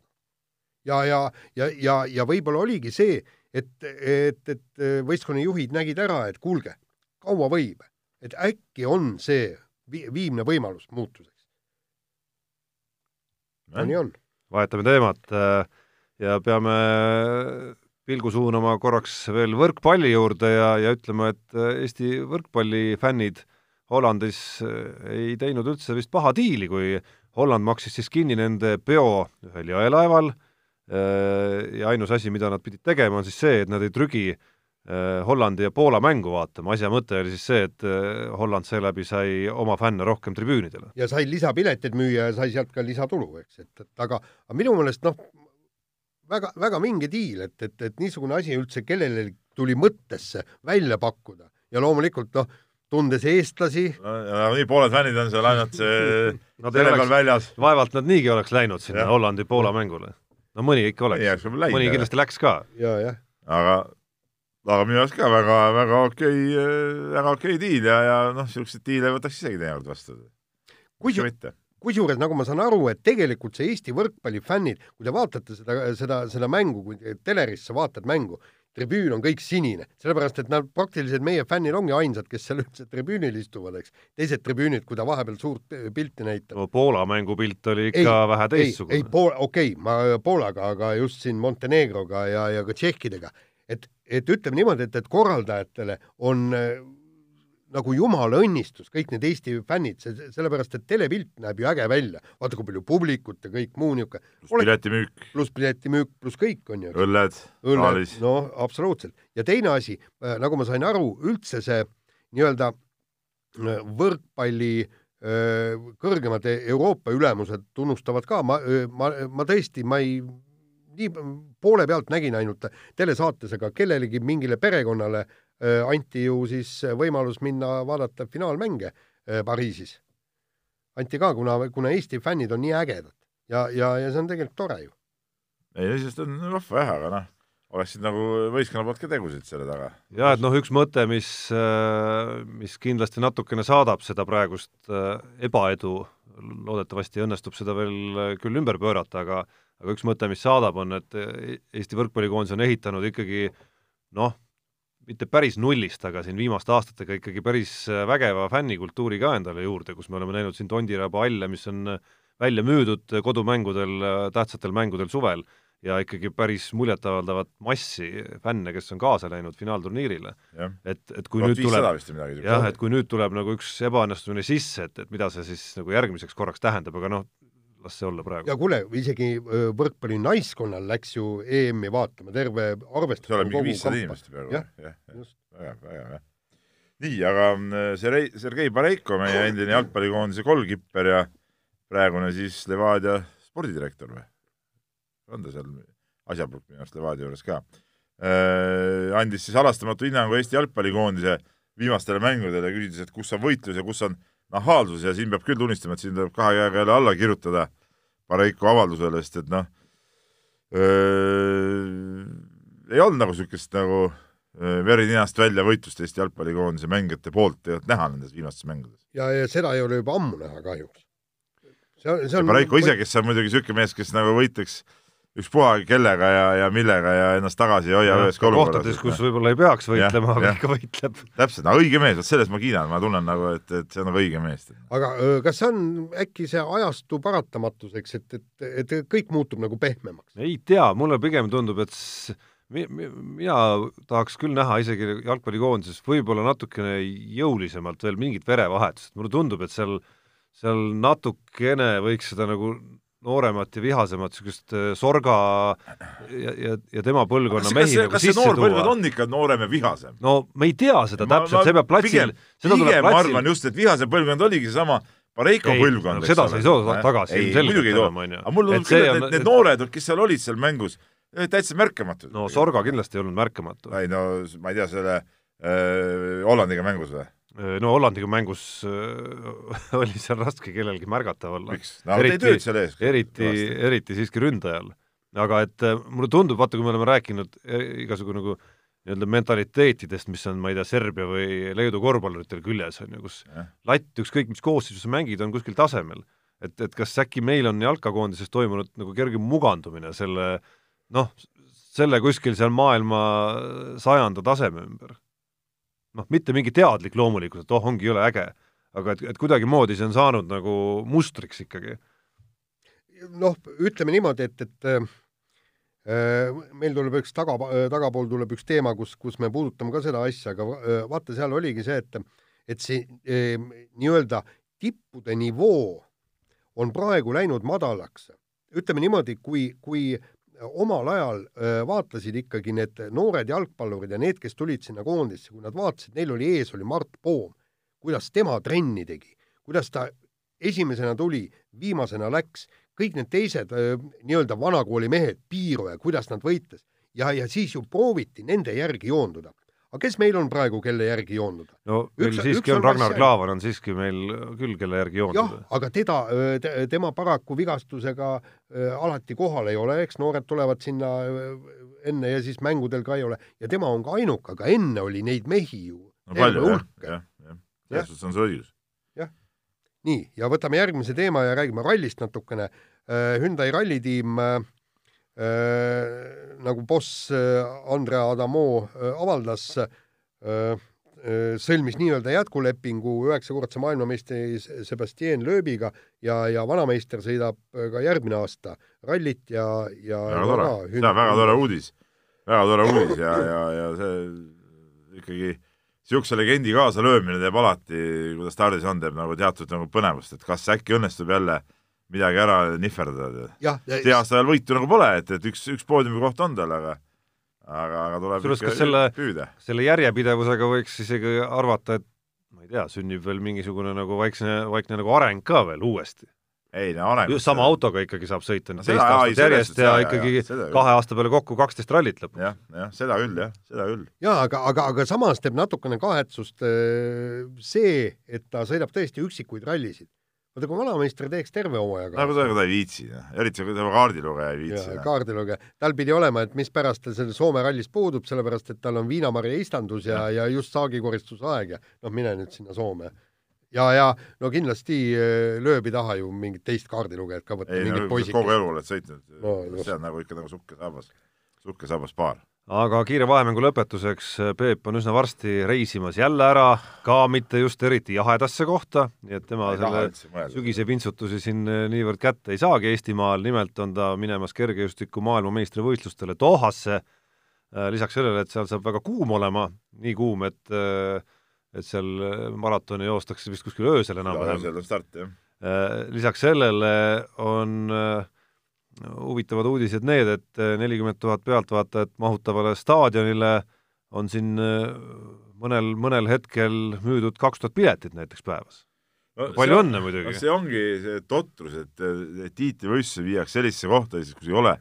ja, ja, ja, ja, ja võib-olla oligi see, et, et, et võistkonna juhid nägid ära, et kuulge, kaua võib, et äkki on see vi viimne võimalus muutuseks. no nii on. vahetame teemat äh, ja peame pilgu suunama korraks veel võrkpalli juurde ja, ja ütlema, et äh, Eesti võrkpallifännid äh, Hollandis eh, ei teinud üldse vist paha diili, kui Holland maksis siis kinni nende peo ühel jõelaeval, ja ainus asi, mida nad pidid tegema, on siis see, et nad ei trügi Hollandi ja Poola mängu vaatama, asja mõte oli siis see, et Holland seeläbi sai oma fänne rohkem tribüünidele. ja sai lisapileteid müüa ja sai sealt ka lisatulu, eks, et, et aga, aga minu meelest noh, väga, väga minge diil, et, et, et niisugune asi üldse kellelegi tuli mõttesse välja pakkuda ja loomulikult noh, tundes eestlasi nii pooled fännid on seal ainult no, telekas väljas. vaevalt nad niigi oleks läinud sinna Hollandi-Poola mängule. no mõni ikka oleks, mõni kindlasti läks ka. ja, aga, aga minu arust ka väga, väga okei okay,, väga okei okay diil ja, ja noh, niisuguseid diile võtaks isegi teinekord vastu. kusjuures, kusjuures nagu ma saan aru, et tegelikult see Eesti võrkpallifännid, kui te vaatate seda, seda, seda mängu, kui telerisse vaatad mängu, tribüün on kõik sinine, sellepärast et nad praktiliselt, meie fännid ongi ainsad, kes seal üldse tribüünil istuvad, eks. teised tribüünid, kui ta vahepeal suurt pilti näitab no,. Poola mängupilt oli ikka ei, vähe teistsugune. ei, ei Poola, okei okay,, ma Poolaga, aga just siin Montenegroga ja, ja ka tšehhidega, et, et ütleme niimoodi, et, et korraldajatele on nagu jumala õnnistus, kõik need Eesti fännid, see, sellepärast et telepilt näeb ju äge välja. vaata, kui palju publikut ja kõik muu niisugune. pluss piletimüük. pluss piletimüük, pluss kõik on ju. õlled, õlled, noh, absoluutselt. ja teine asi, äh, nagu ma sain aru, üldse see nii-öelda äh, võrkpalli äh, kõrgemad Euroopa ülemused tunnustavad ka, ma, ma, ma tõesti, ma ei, nii poole pealt nägin ainult telesaates, aga kellelegi mingile perekonnale Äh, anti ju siis võimalus minna vaadata finaalmänge äh, Pariisis. anti ka, kuna, kuna Eesti fännid on nii ägedad ja, ja, ja see on tegelikult tore ju. ei, iseenesest on vahva jah, aga noh, oleksid nagu võistkonna poolt ka tegusid selle taga. jah, et noh, üks mõte, mis, äh, mis kindlasti natukene saadab seda praegust ebaedu, loodetavasti õnnestub seda veel küll ümber pöörata, aga aga üks mõte, mis saadab, on, et Eesti võrkpallikoondis on ehitanud ikkagi noh, mitte päris nullist, aga siin viimaste aastatega ikkagi päris äh, vägeva fännikultuuri ka endale juurde, kus me oleme näinud siin Tondiraba halle, mis on äh, välja müüdud kodumängudel, äh, tähtsatel mängudel suvel. Ja ikkagi päris muljetavaldavat massi fänne, kes on kaasa läinud finaalturniirile. et, et kui nüüd tuleb, jah, et kui nüüd tuleb nagu üks ebaõnnestumine sisse, et, et mida see siis nagu järgmiseks korraks tähendab, aga noh, las see olla praegu. ja kuule, isegi võrkpalli naiskonnal läks ju EM-i vaatama terve arvestus. seal on mingi viissada inimest praegu. jah, jah, väga, väga hea. nii, aga Sergei, Sergei Bareiko, meie endine jalgpallikoondise kolmkipper ja praegune siis Levadia spordidirektor või? on ta seal asjapulk minu arust Levadia juures ka äh,, andis siis halastamatu hinnangu Eesti jalgpallikoondise viimastele mängudele, küsides, et kus on võitlus ja kus on nahaalsus ja siin peab küll tunnistama, et siin tuleb kahe käega jälle alla kirjutada Pareiko avaldusele, sest et noh, ei olnud nagu niisugust nagu veri ninast välja võitlust Eesti jalgpallikoondise mängijate poolt ei olnud näha nendes viimastes mängudes. ja, ja seda ei ole juba ammu näha kahjuks. see on, see on Pareiko ise, kes on muidugi niisugune mees, kes nagu võitleks ükspuha kellega ja, ja millega ja ennast tagasi ei hoia üheski olukorras. kohtades, kus võib-olla ei peaks võitlema, aga ikka võitleb. täpselt, no õige mees, vot selles ma kiidan, ma tunnen nagu, et, et see on nagu õige mees. aga kas see on äkki see ajastu paratamatus, eks, et, et, et kõik muutub nagu pehmemaks? ei tea, mulle pigem tundub, et mi, mi, mina tahaks küll näha isegi jalgpallikoondises võib-olla natukene jõulisemalt veel mingit verevahetust, mulle tundub, et seal seal natukene võiks seda nagu nooremat ja vihasemat niisugust äh, Sorga ja, ja, ja tema põlvkonna mehi nagu sisse tuua. põlvkond on ikka noorem ja vihasem? no me ei tea seda ma, täpselt, see peab platsil, seda tuleb platsil ma arvan just, et vihasem põlvkond oligi seesama Pareiko põlvkond, eks seda sa ei saa tagasi ilmselgelt enam, on ju. aga mulle tundub küll, et need, need noored, kes seal olid seal mängus, täitsa märkamatud. no Sorga kindlasti ei olnud märkamatu. ei no ma ei tea, selle äh, Hollandiga mängus või? Äh, no Hollandiga mängus äh, oli seal raske kellelgi märgatav olla. no eriti, eriti, eriti siiski ründajal. aga et äh, mulle tundub, vaata, kui me oleme rääkinud igasugu nagu nii-öelda mentaliteetidest, mis on, ma ei tea, Serbia või Leedu korvpalluritel küljes, on ju, kus ja. latt, ükskõik mis koosseisus sa mängid, on kuskil tasemel. et, et kas äkki meil on jalkakoondises toimunud nagu kerge mugandumine selle noh, selle kuskil seal maailma sajanda taseme ümber noh, mitte mingi teadlik loomulikult, et oh, ongi jõle äge, aga et, et kuidagimoodi see on saanud nagu mustriks ikkagi. noh, ütleme niimoodi, et, et äh, meil tuleb üks taga, tagapool tuleb üks teema, kus, kus me puudutame ka seda asja, aga äh, vaata, seal oligi see, et et see äh, nii-öelda tippude nivoo on praegu läinud madalaks. ütleme niimoodi, kui, kui omal ajal vaatasid ikkagi need noored jalgpallurid ja need, kes tulid sinna koondisse, kui nad vaatasid, neil oli ees, oli Mart Poom, kuidas tema trenni tegi, kuidas ta esimesena tuli, viimasena läks, kõik need teised nii-öelda vanakooli mehed, Piiro ja kuidas nad võitles. Ja, ja siis ju prooviti nende järgi joonduda aga kes meil on praegu, kelle järgi joonduda? no meil üks, siiski üks on Ragnar asja... Klavan on siiski meil küll, kelle järgi joonduda. jah, aga teda te,, tema paraku vigastusega äh, alati kohal ei ole, eks noored tulevad sinna äh, enne ja siis mängudel ka ei ole ja tema on ka ainuke, aga enne oli neid mehi ju no palju jah, jah, jah, selles suhtes on sul õigus. jah, nii, ja võtame järgmise teema ja räägime rallist natukene. Hyundai rallitiim äh, Äh, nagu boss äh, Andre Adamo äh, avaldas, sõlmis nii-öelda jätkulepingu üheksakordse maailmameistri Sebastian Loebiga ja, ja vanameister sõidab ka järgmine aasta rallit ja, ja väga tore, see on väga tore uudis, väga tore uudis ja, ja, ja see ikkagi niisuguse legendi kaasalöömine teeb alati, kui ta stardis on, teeb nagu teatud nagu põnevust, et kas äkki õnnestub jälle äh, midagi ära nihverdada. see aasta veel võitu nagu pole, et, et üks, üks poodiumi koht on tal, aga aga, aga tuleb Sulles, ikka selle, püüda. selle järjepidevusega võiks isegi arvata, et ma ei tea, sünnib veel mingisugune nagu vaikne, vaikne nagu areng ka veel uuesti. ei no areng just sama autoga ikkagi saab sõita no, teist aastat järjest ja, ja ikkagi ja, kahe aasta peale kokku kaksteist rallit lõpuks. jah, jah, seda küll, jah, seda küll. jaa, aga, aga, aga samas teeb natukene kahetsust äh, see, et ta sõidab tõesti üksikuid rallisid vaata, kui vanameister teeks terve hooajaga. nagu ta, ta ei viitsi, eriti kui tema kaardilugeja ei viitsi. Kaardilugeja, tal pidi olema, et mispärast ta selle Soome rallis puudub, sellepärast et tal on viinamarja istandus ja, ja, ja just saagikoristusaeg ja noh, mine nüüd sinna Soome. ja, ja no kindlasti äh, lööb ei taha ju mingit teist kaardilugejat ka võtta. ei, no kogu elu oled sõitnud no,. see on nagu ikka nagu suhkesabas, suhkesabas paar aga kiire vahemängu lõpetuseks, Peep on üsna varsti reisimas jälle ära, ka mitte just eriti jahedasse kohta, nii et tema ei selle sügise pintsutusi siin eh, niivõrd kätte ei saagi Eestimaal, nimelt on ta minemas kergejõustiku maailmameistrivõistlustele Dohasse, eh, lisaks sellele, et seal saab väga kuum olema, nii kuum, et eh, et seal maratoni joostakse vist kuskil öösel enam-vähem. öösel on start, jah. Lisaks sellele on äh, huvitavad uudised need, et eh, nelikümmend tuhat pealtvaatajat mahutavale staadionile on siin eh, mõnel, mõnel hetkel müüdud kaks tuhat piletit näiteks päevas no,. palju õnne muidugi no,! see ongi see totrus, et, et tiitlivõistlusi viiakse sellisesse kohta, kus ei ole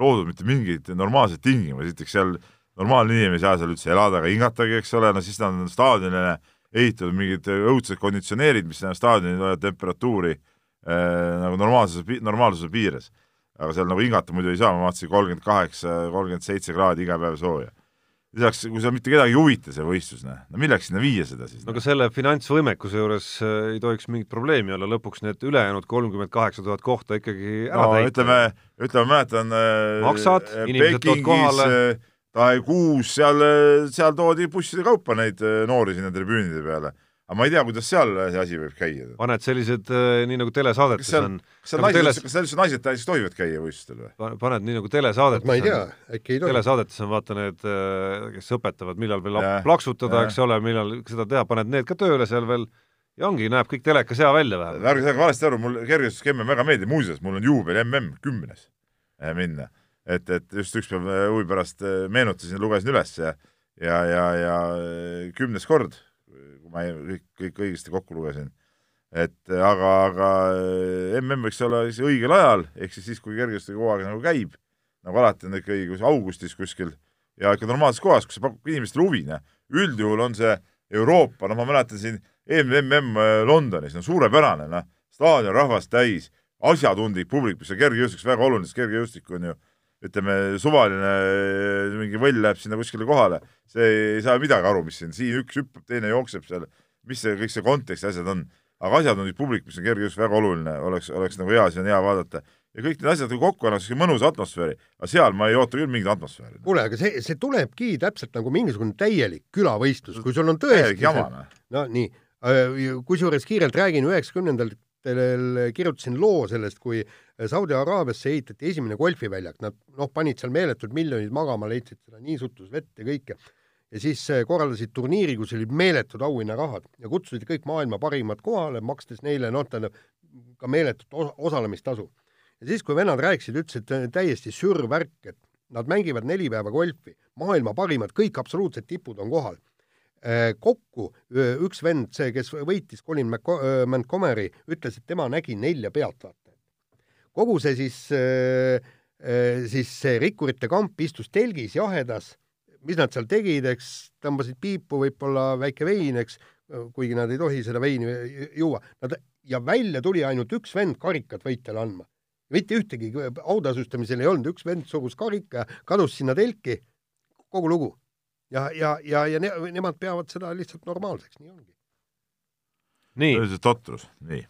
loodud mitte mingeid normaalseid tingimusi, esiteks seal normaalne inimene ei saa seal üldse elada ega hingatagi, eks ole, no siis nad on staadionile ehitatud mingid õudsed konditsioneerid, mis staadionil hoiavad temperatuuri äh, nagu normaalsuse, normaalsuse piires aga seal nagu hingata muidu ei saa, ma vaatasin kolmkümmend kaheksa, kolmkümmend seitse kraadi iga päev sooja. lisaks, kui seal mitte kedagi ei huvita see võistlus, noh, no milleks sinna viia seda siis? no aga selle finantsvõimekuse juures äh, ei tohiks mingit probleemi olla, lõpuks need ülejäänud kolmkümmend kaheksa tuhat kohta ikkagi ära no, täita. ütleme, ütleme, mäletan äh, maksad, inimesed tood kohale Taekuus, seal, seal toodi busside kaupa neid äh, noori sinna tribüünide peale aga ma ei tea, kuidas seal see asi võib käia. paned sellised, äh, nii nagu telesaadetes on kas seal nagu naised teles..., kas seal üldse naised täiesti tohivad käia võistlustel või? paned nii nagu telesaadetes ma ei tea, äkki ei tohi. telesaadetes on vaata need, äh, kes õpetavad, millal veel ja, plaksutada, eks ole, millal seda teha, paned need ka tööle seal veel ja ongi, näeb kõik telekas hea välja vähemalt. ärge saage valesti aru, mul kergejõustik mm väga meeldib, muuseas, mul on juubel mm kümnes äh, minna. et, et just üks päev huvi pärast meenutasin, lugesin üles ja ja, ja, ja kümnes kord kui ma kõik, kõik õigesti kokku lugesin. et aga, aga mm võiks olla siis õigel ajal, ehk siis siis, kui kergejõustiku hooaeg nagu käib, nagu alati on ikka õige augustis kuskil ja ikka normaalses kohas, kus see pakub inimestele huvi, noh. üldjuhul on see Euroopa, no ma mäletan siin eelmine mm Londonis, no suurepärane, noh, staadion rahvast täis, asjatundlik publik, mis on kergejõustikus väga oluline, sest kergejõustik on ju ütleme, suvaline mingi võll läheb sinna kuskile kohale, see ei saa midagi aru, mis siin, siin üks hüppab, teine jookseb seal, mis see, kõik see kontekst, asjad on. aga asjatundlik publik, mis on kergejõustik väga oluline, oleks, oleks nagu hea, siis on hea vaadata. ja kõik need asjad kokku annaks mõnusa atmosfääri, aga seal ma ei oota küll mingit atmosfääri. kuule, aga see, see tulebki täpselt nagu mingisugune täielik külavõistlus, kui sul on tõesti noh. no nii, äh, kusjuures kiirelt räägin, üheksakümnendatel kirjutasin loo sellest, kui Saudi Araabiasse ehitati esimene golfiväljak, nad noh, panid seal meeletud miljonid magama, leidsid seda niisutus vett ja kõike. ja siis äh, korraldasid turniiri, kus olid meeletud auhinnarahad ja kutsusid kõik maailma parimad kohale, makstes neile noh, tähendab ka meeletut osalemistasu. ja siis, kui vennad rääkisid, ütlesid täiesti sür värk, et nad mängivad neli päeva golfi, maailma parimad, kõik absoluutsed tipud on kohal. Äh, kokku üks vend, see, kes võitis, Colin Montgomery, ütles, et tema nägi nelja pealtvaatajat. Kogu see siis, siis see rikkurite kamp istus telgis jahedas, mis nad seal tegid, eks tõmbasid piipu, võib-olla väike vein, eks, kuigi nad ei tohi seda veini juua, nad ja välja tuli ainult üks vend karikat võitjale andma. mitte ühtegi autasustamisel ei olnud, üks vend surus karika, kadus sinna telki, kogu lugu. ja, ja, ja, ja ne, nemad peavad seda lihtsalt normaalseks, nii ongi. nii. totrus, nii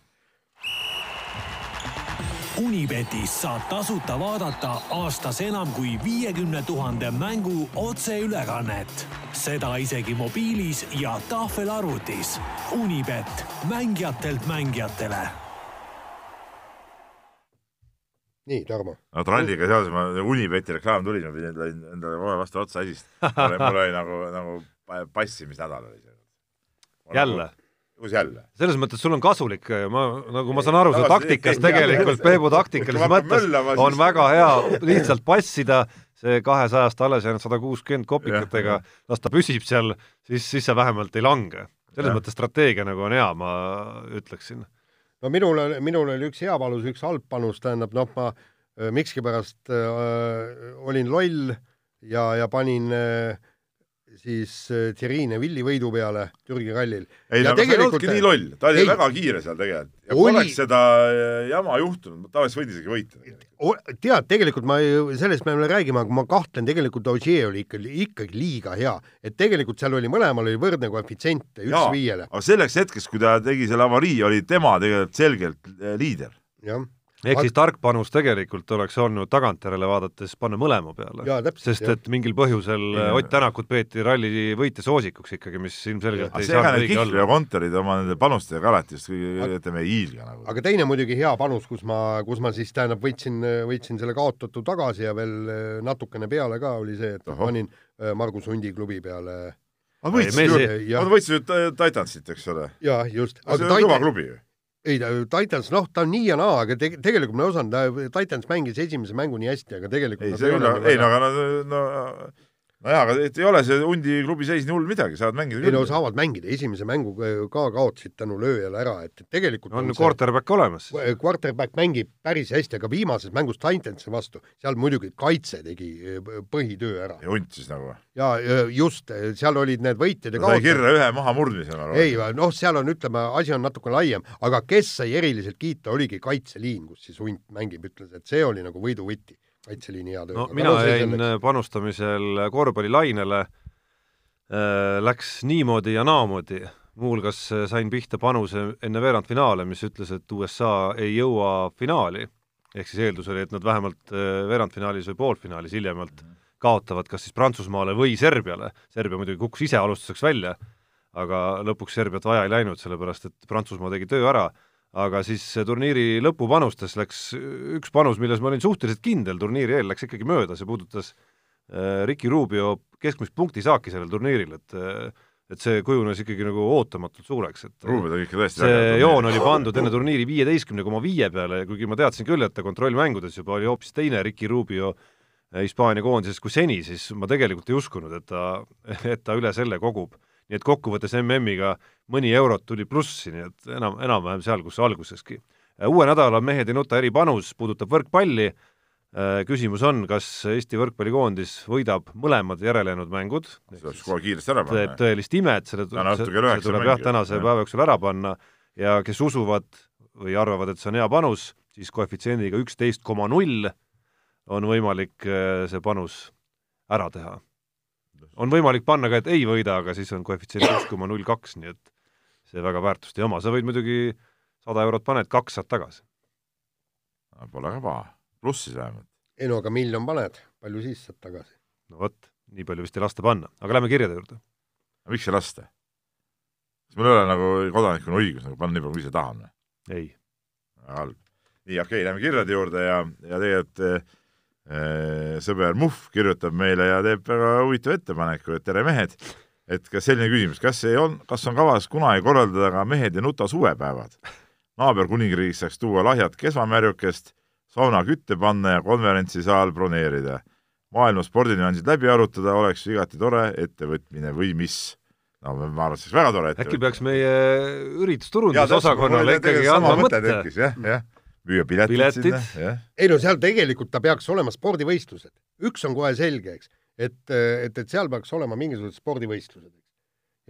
Unibetis saab tasuta vaadata aastas enam kui viiekümne tuhande mängu otseülekannet. seda isegi mobiilis ja tahvelarvutis. Unibet, mängijatelt mängijatele. nii, Tarmo. no tralliga seoses ma, Unibeti reklaam tuli, ma pidin endale kohe vastu otsa äsist. mul oli nagu, nagu passimisnädal oli see. jälle? Kus jälle? selles mõttes sul on kasulik, ma, nagu ma saan aru, su taktikas tegelikult, Peebu taktikalises mõttes on väga hea lihtsalt passida see kahesajast alles jäänud sada kuuskümmend kopikatega, las ta püsib seal, siis, siis sa vähemalt ei lange. selles ja. mõttes strateegia nagu on hea, ma ütleksin. no minul, minul oli üks hea panus, üks halb panus, tähendab noh, ma äh, mikskipärast äh, olin loll ja, ja panin äh, siis äh, Thierry Neville'i võidu peale Türgi rallil. ei, no aga sa ei olnudki nii loll, ta oli ei, väga kiire seal tegelikult. ja kui oli... oleks seda äh, jama juhtunud, ta oleks võinud isegi võita. tead, tegelikult ma, sellest me veel räägime, aga ma kahtlen, tegelikult Ogier oli ikka, ikkagi liiga hea. et tegelikult seal oli, mõlemal oli võrdne koefitsient, üks Jaa, viiele. aga selleks hetkeks, kui ta tegi selle avarii, oli tema tegelikult selgelt äh, liider. jah ehk siis tark panus tegelikult oleks olnud tagantjärele vaadates panna mõlema peale. sest et mingil põhjusel ja. Ott Tänakut peeti ralli võitja soosikuks ikkagi, mis ilmselgelt ei saanud õige olla. ja kontorid oma nende panustega alati just ütleme hiilga nagu. aga teine muidugi hea panus, kus ma, kus ma siis tähendab, võtsin, võtsin selle kaotatu tagasi ja veel eh, natukene peale ka, oli see, et Oho. panin eh, Margus Hundi klubi peale aga võitsid ju, võitsid ju Titansit, eks ole? jaa, just. see on kõva klubi ju ei ta, Titans, noh, ta on nii ja naa, aga te, tegelikult ma ei osanud, Titans mängis esimese mängu nii hästi, aga tegelikult ei, see küll, ei no aga no, no nojah, aga et ei ole see hundi klubi seis nii hull midagi, saavad mängida küll. ei no saavad mängida, esimese mängu ka kaotasid tänu lööjale ära, et tegelikult on, on quarterback olemas. Quarterback mängib päris hästi, aga viimases mängus Titansi vastu, seal muidugi kaitse tegi põhitöö ära. ja hunt siis nagu? jaa, just, seal olid need võitjad ja kaotajad. sai kirja ühe mahamurdmise, ma arvan. ei, noh, seal on, ütleme, asi on natuke laiem, aga kes sai eriliselt kiita, oligi kaitseliin, kus siis hunt mängib, ütles, et see oli nagu võidu võti kaitseliini hea töö. no mina jäin panustamisel korvpallilainele. Äh,, läks niimoodi ja naamoodi, muuhulgas sain pihta panuse enne veerandfinaale, mis ütles, et USA ei jõua finaali, ehk siis eeldus oli, et nad vähemalt äh, veerandfinaalis või poolfinaalis hiljemalt kaotavad kas siis Prantsusmaale või Serbiale, Serbia muidugi kukkus ise alustuseks välja, aga lõpuks Serbiat vaja ei läinud, sellepärast et Prantsusmaa tegi töö ära aga siis turniiri lõpupanustes läks üks panus, milles ma olin suhteliselt kindel turniiri eel, läks ikkagi mööda, see puudutas äh, Ricky Rubio keskmist punktisaaki sellel turniiril, et äh, et see kujunes ikkagi nagu ootamatult suureks, et Rubio tegi ikka tõesti see joon oli pandud enne turniiri viieteistkümne koma viie peale, kuigi ma teadsin küll, et ta kontrollmängudes juba oli hoopis teine Ricky Rubio äh, Hispaania koondises kui seni, siis ma tegelikult ei uskunud, et ta, et ta üle selle kogub nii et kokkuvõttes MM-iga mõni eurot tuli plussi, nii et enam, enam-vähem seal, kus alguseski. uue nädala Mehed ei nuta eripanus puudutab võrkpalli, küsimus on, kas Eesti võrkpallikoondis võidab mõlemad järelejäänud mängud, teeb tõelist imet, selle, see tuleb jah, tänase ja. päeva jooksul ära panna. Ja kes usuvad või arvavad, et see on hea panus, siis koefitsiendiga üksteist koma null on võimalik eh, see panus ära teha on võimalik panna ka, et ei võida, aga siis on koefitsient üks koma null kaks, nii et see väga väärtust ei oma, sa võid muidugi sada eurot paned, kaks saad tagasi. Pole ka paha, plussis vähemalt. ei no aga miljon paned, palju siis saad tagasi? no vot, nii palju vist ei lasta panna, aga lähme kirjade juurde. miks ei lasta? kas mul ei ole nagu kodanikuna õigus nagu panna nii palju, kui ise tahan või? ei. väga halb. nii, okei okay,, lähme kirjade juurde ja, ja tegelikult eh, sõber Muhv kirjutab meile ja teeb väga huvitava ettepaneku, et tere mehed, et kas selline küsimus, kas ei on, kas on kavas kunagi korraldada ka mehed ja nuta suvepäevad? naaberkuningriigis saaks tuua lahjat kesvamärjukest, sauna kütte panna ja konverentsisaal broneerida. maailma spordinüansid läbi arutada oleks igati tore ettevõtmine või mis no ma arvan, et see oleks väga tore ettevõtmine. äkki peaks meie üritusturundusosakonnale ikkagi andma mõtte. jah, jah, müüa piletid, piletid. sinna, jah. ei no seal tegelikult ta peaks olema spordivõistlused. üks on kohe selge, eks, et, et, et seal peaks olema mingisugused spordivõistlused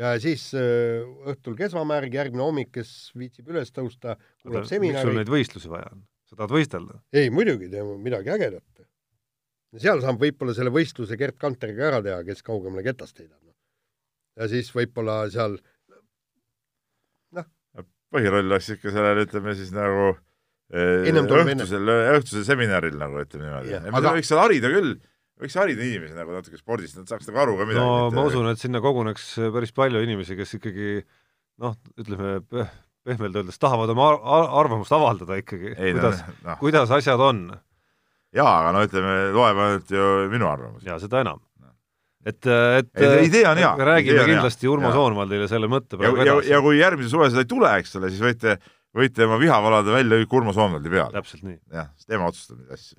ja siis äh, õhtul kesvamärg, järgmine hommik, kes viitsib üles tõusta, kuulab seminari. miks sul neid võistlusi vaja on? sa tahad võistelda? ei, muidugi, teeme midagi ägedat. seal saab võib-olla selle võistluse Gerd Kanteriga ära teha, kes kaugemale ketast heidab. Noh. ja siis võib-olla seal noh. põhiroll oleks ikka sellel, ütleme siis nagu eh, õhtusel, õhtusel seminaril nagu ütleme niimoodi. aga võiks seal harida küll võiks harida inimesi nagu natuke spordist, nad saaks nagu aru ka midagi. no ma usun, et sinna koguneks päris palju inimesi, kes ikkagi noh, ütleme pehmelt öeldes tahavad oma arvamust avaldada ikkagi, kuidas no,, no. kuidas asjad on. jaa, aga no ütleme, loeb ainult ju minu arvamus. jaa, seda enam. et, et idee on hea. räägime kindlasti hea. Urmo Soonvaldile selle mõtte praegu ja, edasi. ja kui järgmise suve seda ei tule, eks ole, siis võite, võite oma viha valada välja kõik Urmo Soonvaldi peale. täpselt nii. jah, siis tema otsustab neid asju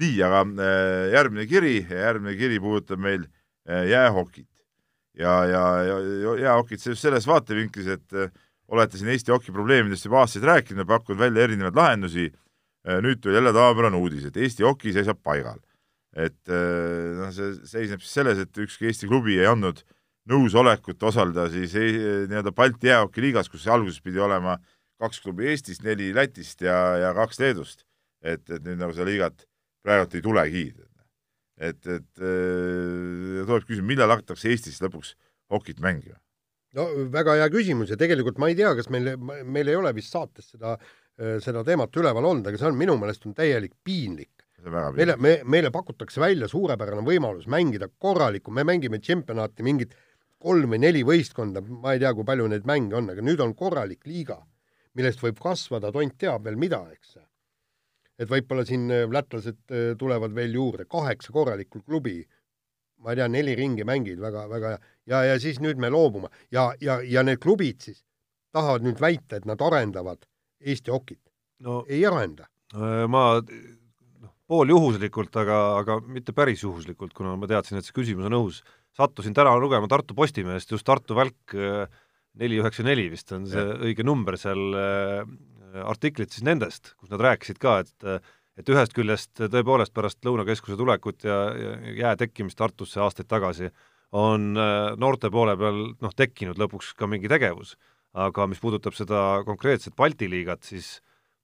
nii, aga äh, järgmine kiri, järgmine kiri puudutab meil äh, jäähokit. ja, ja, ja jäähokit selles vaatevinklis, et äh, olete siin Eesti hoki probleemidest juba aastaid rääkinud ja pakkunud välja erinevaid lahendusi. nüüd tuli jälle tavapärane uudis, et Eesti hoki seisab paigal. et noh, see seisneb siis selles, et ükski Eesti klubi ei andnud nõusolekut osaleda siis nii-öelda Balti jäähoki liigas, kus alguses pidi olema kaks klubi Eestist, neli Lätist ja, ja kaks Leedust. et, et nüüd nagu seda liigat praegu ei tulegi. et, et äh, tuleb küsida, millal hakatakse Eestis lõpuks hokit mängima? no väga hea küsimus ja tegelikult ma ei tea, kas meil, meil ei ole vist saates seda, äh, seda teemat üleval olnud, aga see on minu meelest on täielik piinlik. meile, me, meile pakutakse välja suurepärane võimalus mängida korralikku, me mängime tšempionaati mingit kolm või neli võistkonda, ma ei tea, kui palju neid mänge on, aga nüüd on korralik liiga, millest võib kasvada tont teab veel mida, eks. Et võib-olla siin äh, lätlased äh, tulevad veel juurde, kaheksa korralikku klubi, ma ei tea, neli ringi mängid, väga, väga ja, ja siis nüüd me loobume. Ja, ja, ja need klubid siis tahavad nüüd väita, et nad arendavad Eesti hokit. No,. ei arenda. Äh, ma noh, pooljuhuslikult, aga, aga mitte päris juhuslikult, kuna ma teadsin, et see küsimus on õhus, sattusin täna lugema Tartu Postimehest just Tartu välk neli üheksa neli vist on see ja. õige number seal artiklit siis nendest, kus nad rääkisid ka, et et ühest küljest tõepoolest pärast Lõunakeskuse tulekut ja, ja jää tekkimist Tartusse aastaid tagasi on äh, noorte poole peal noh, tekkinud lõpuks ka mingi tegevus. aga mis puudutab seda konkreetset Balti liigat, siis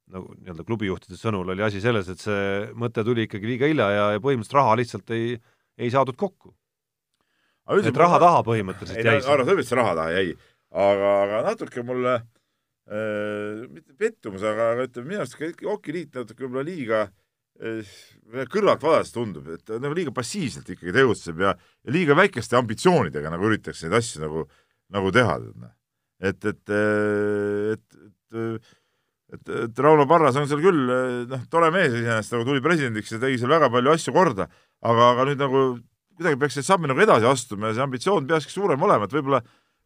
nagu nii-öelda klubijuhtide sõnul oli asi selles, et see mõte tuli ikkagi liiga hilja ja, ja põhimõtteliselt raha lihtsalt ei, ei saadud kokku. et raha taha põhimõtteliselt jäi. sa võid, see raha taha jäi, aga, aga natuke mulle äh, mitte pettumus, aga, aga ütleme, minu arust ka hokiliit natuke võib-olla liiga äh, kõrvalt vaadates tundub, et nagu liiga passiivselt ikkagi tegutseb ja, ja liiga väikeste ambitsioonidega nagu üritatakse neid asju nagu, nagu teha. et, et, äh, et, et, et, et Rauno Parras on seal küll noh, tore mees iseenesest, nagu tuli presidendiks ja tegi seal väga palju asju korda, aga, aga nüüd nagu kuidagi peaks neid samme nagu edasi astuma ja see ambitsioon peakski suurem olema, et võib-olla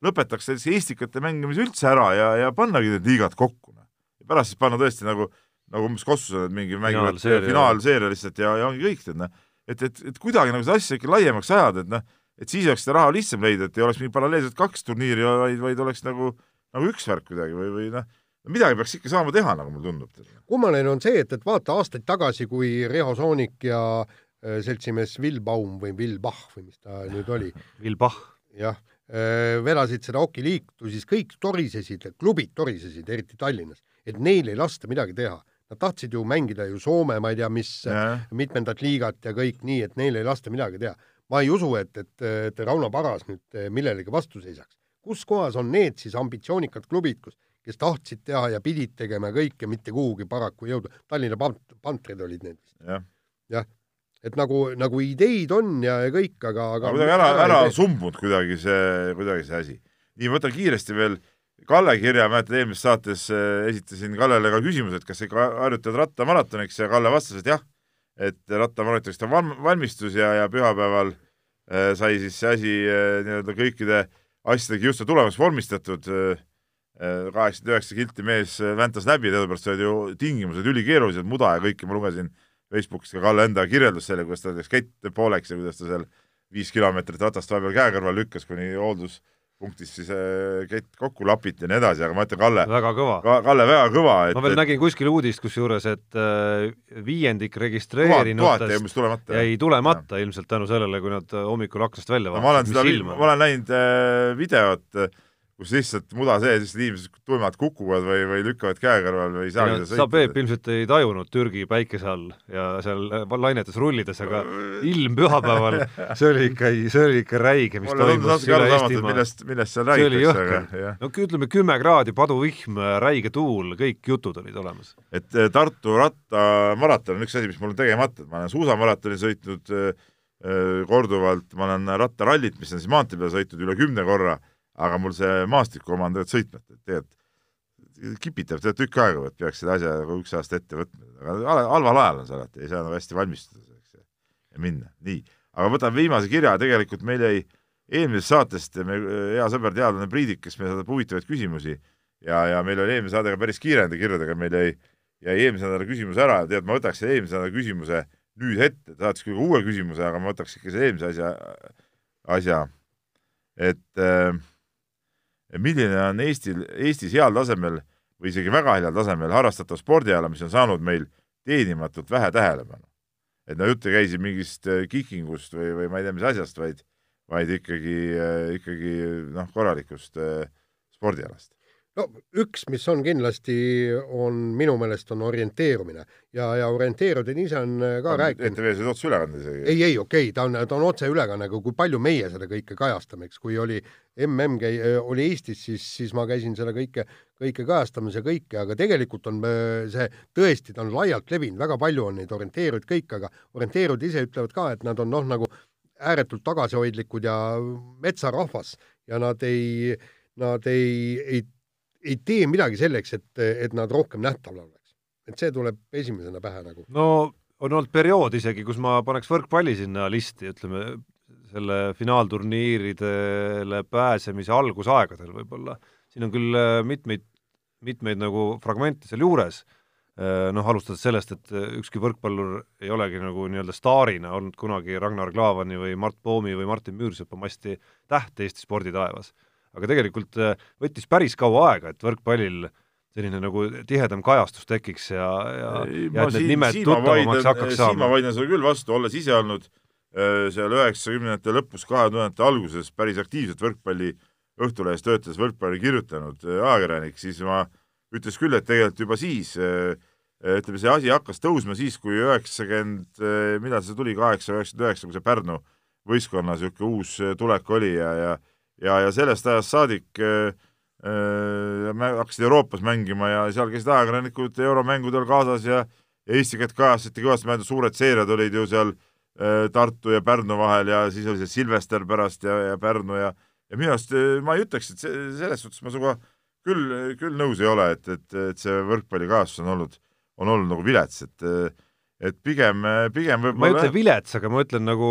lõpetaks sellise eestikate mängimise üldse ära ja, ja pannagi need liigad kokku. Noh. ja pärast siis panna tõesti nagu, nagu umbes Kossusel, et mingi mängivad finaalseeria lihtsalt ja, ja ongi kõik, tead noh. et, et, et kuidagi nagu seda asja ikka laiemaks ajada, et noh, et siis oleks seda raha lihtsam leida, et ei oleks mingi paralleelselt kaks turniiri, vaid, vaid oleks nagu, nagu üks värk kuidagi või, või noh, midagi peaks ikka saama teha, nagu mulle tundub. kummaline on see, et, et vaata aastaid tagasi, kui Riho Soonik ja äh, seltsimees Will Baum või Will Bach või mis ta nüüd oli Will Bach. jah vedasid seda okiliitu, siis kõik torisesid, klubid torisesid, eriti Tallinnas, et neil ei lasta midagi teha. Nad tahtsid ju mängida ju Soome, ma ei tea, mis ja. mitmendat liigat ja kõik nii, et neil ei lasta midagi teha. ma ei usu, et, et, et Rauno Paras nüüd millelegi vastu seisaks. kus kohas on need siis ambitsioonikad klubid, kus, kes tahtsid teha ja pidid tegema kõike, mitte kuhugi paraku ei jõudnud. Tallinna pant-, pantrid olid need vist ja.. jah, et nagu, nagu ideid on ja, ja kõik, aga, aga kuidagi ära, ära sumbunud kuidagi see, kuidagi see asi. nii, ma võtan kiiresti veel Kalle kirja, mäletad, eelmises saates äh, esitasin Kallele ka küsimuse, et kas sa ikka harjutad rattamaratoniks ja Kalle vastas, et jah, et rattamaratoniks ta valmistus ja, ja pühapäeval äh, sai siis see asi äh, nii-öelda kõikide asjadega just tulemas vormistatud. Äh,. kaheksakümmend üheksa kilti mees väntas läbi, teadupärast olid ju tingimused ülikeerulised, muda ja kõike, ma lugesin Facebookis ka Kalle enda kirjeldust selle, kuidas ta läks kett pooleks ja kuidas ta seal viis kilomeetrit ratast vahepeal käe kõrval lükkas, kuni hooldus punktis siis äh, kett kokku lapiti ja nii edasi, aga ma ütlen, Kalle väga kõva ka,. Kalle väga kõva, et ma veel et, nägin kuskil uudist kusjuures, et äh, viiendik registreerinutest tulemata, jäi tulemata ja. ilmselt tänu sellele, kui nad hommikul aknast välja vaatasid no,. ma olen seda, ma olen näinud äh, videot äh, kus lihtsalt muda sees, lihtsalt inimesed tuimad kukuvad või, või lükkavad käe kõrval või ei saagi seda sõita. sa, Peep, ilmselt ei tajunud Türgi päikese all ja seal lainetes rullides, aga ilm pühapäeval, see oli ikka, see oli ikka räige, mis Mulle toimus üle Eestimaa. millest, millest seal räägitakse, aga no ütleme, kümme kraadi, paduvihm, räige tuul, kõik jutud olid olemas. et Tartu rattamaraton on üks asi, mis mul on tegemata, et ma olen suusamaratoni sõitnud korduvalt, ma olen rattarallit, mis on siis maantee peal sõitnud üle kümne korra aga mul see maastiku oma on sõitmata, et tegelikult kipitab tegelikult tükk aega, et peaks selle asja nagu üks aasta ette võtma, aga halval ajal on see alati, ei saa nagu hästi valmistuda selleks ja minna, nii. aga võtame viimase kirja, tegelikult meil jäi eelmisest saatest me hea sõber, teadlane Priidik, kes meile saadab huvitavaid küsimusi ja, ja meil oli eelmise saadega päris kiire nende kirjadega, meil jäi, jäi eelmise nädala küsimus ära ja tead, ma võtaks selle eelmise nädala küsimuse nüüd ette, ta saatis küll uue küsimuse, aga ma võtaks ikka selle eelmise asja, asja, et äh, milline on Eestil, Eestis heal tasemel või isegi väga heal tasemel harrastatav spordiala, mis on saanud meil teenimatult vähe tähelepanu. et no jutt ei käi siin mingist äh, kikingust või, või ma ei tea, mis asjast, vaid, vaid ikkagi, äh, ikkagi noh, korralikust äh, spordialast no üks, mis on kindlasti, on minu meelest on orienteerumine ja, ja orienteerumine ise on äh, ka rääkinud. ETV-s oli otseülekanne isegi. ei, ei okei okay,, ta on, ta on otseülekanne, aga kui palju meie seda kõike kajastame, eks, kui oli mm käi-, äh, oli Eestis, siis, siis ma käisin seda kõike, kõike kajastamas ja kõike, aga tegelikult on äh, see tõesti, ta on laialt levinud, väga palju on neid orienteerujaid kõik, aga orienteerujad ise ütlevad ka, et nad on noh, nagu ääretult tagasihoidlikud ja metsarahvas ja nad ei, nad ei, ei ei tee midagi selleks, et, et nad rohkem nähtaval oleks. et see tuleb esimesena pähe nagu. no on olnud periood isegi, kus ma paneks võrkpalli sinna listi, ütleme, selle finaalturniiridele pääsemise algusaegadel võib-olla. siin on küll äh, mitmeid, mitmeid nagu fragmente seal juures, äh, noh, alustades sellest, et äh, ükski võrkpallur ei olegi nagu nii-öelda staarina olnud kunagi Ragnar Klavani või Mart Poomi või Martin Müürsepa masti täht Eesti sporditaevas aga tegelikult äh, võttis päris kaua aega, et võrkpallil selline nagu tihedam kajastus tekiks ja, ja, ja et need nimed tuttavamaks hakkaks saama. Siima vaidlen sulle küll vastu, olles ise olnud äh, seal üheksakümnendate lõpus, kahe tuhandete alguses päris aktiivselt võrkpalli Õhtulehes töötades võrkpalli kirjutanud äh, ajakirjanik, siis ma ütleks küll, et tegelikult juba siis ütleme, see asi hakkas tõusma siis, kui üheksakümmend, millal see tuli, kaheksa, üheksakümmend üheksa, kui see Pärnu võistkonna niisugune uus tulek oli ja, ja ja, ja sellest ajast saadik äh, äh, hakkasid Euroopas mängima ja seal käisid ajakirjanikud euromängudel kaasas ja, Eesti kätt kajastati kõvasti, ma mäletan, suured seeriad olid ju seal äh, Tartu ja Pärnu vahel ja siis oli see Silvester pärast ja, ja Pärnu ja ja minu arust äh, ma ei ütleks, et see, selles suhtes ma sinuga küll, küll nõus ei ole, et, et, et see võrkpallikajastus on olnud, on olnud nagu vilets, et et pigem, pigem võib-olla ma ei ütle vilets, aga ma ütlen nagu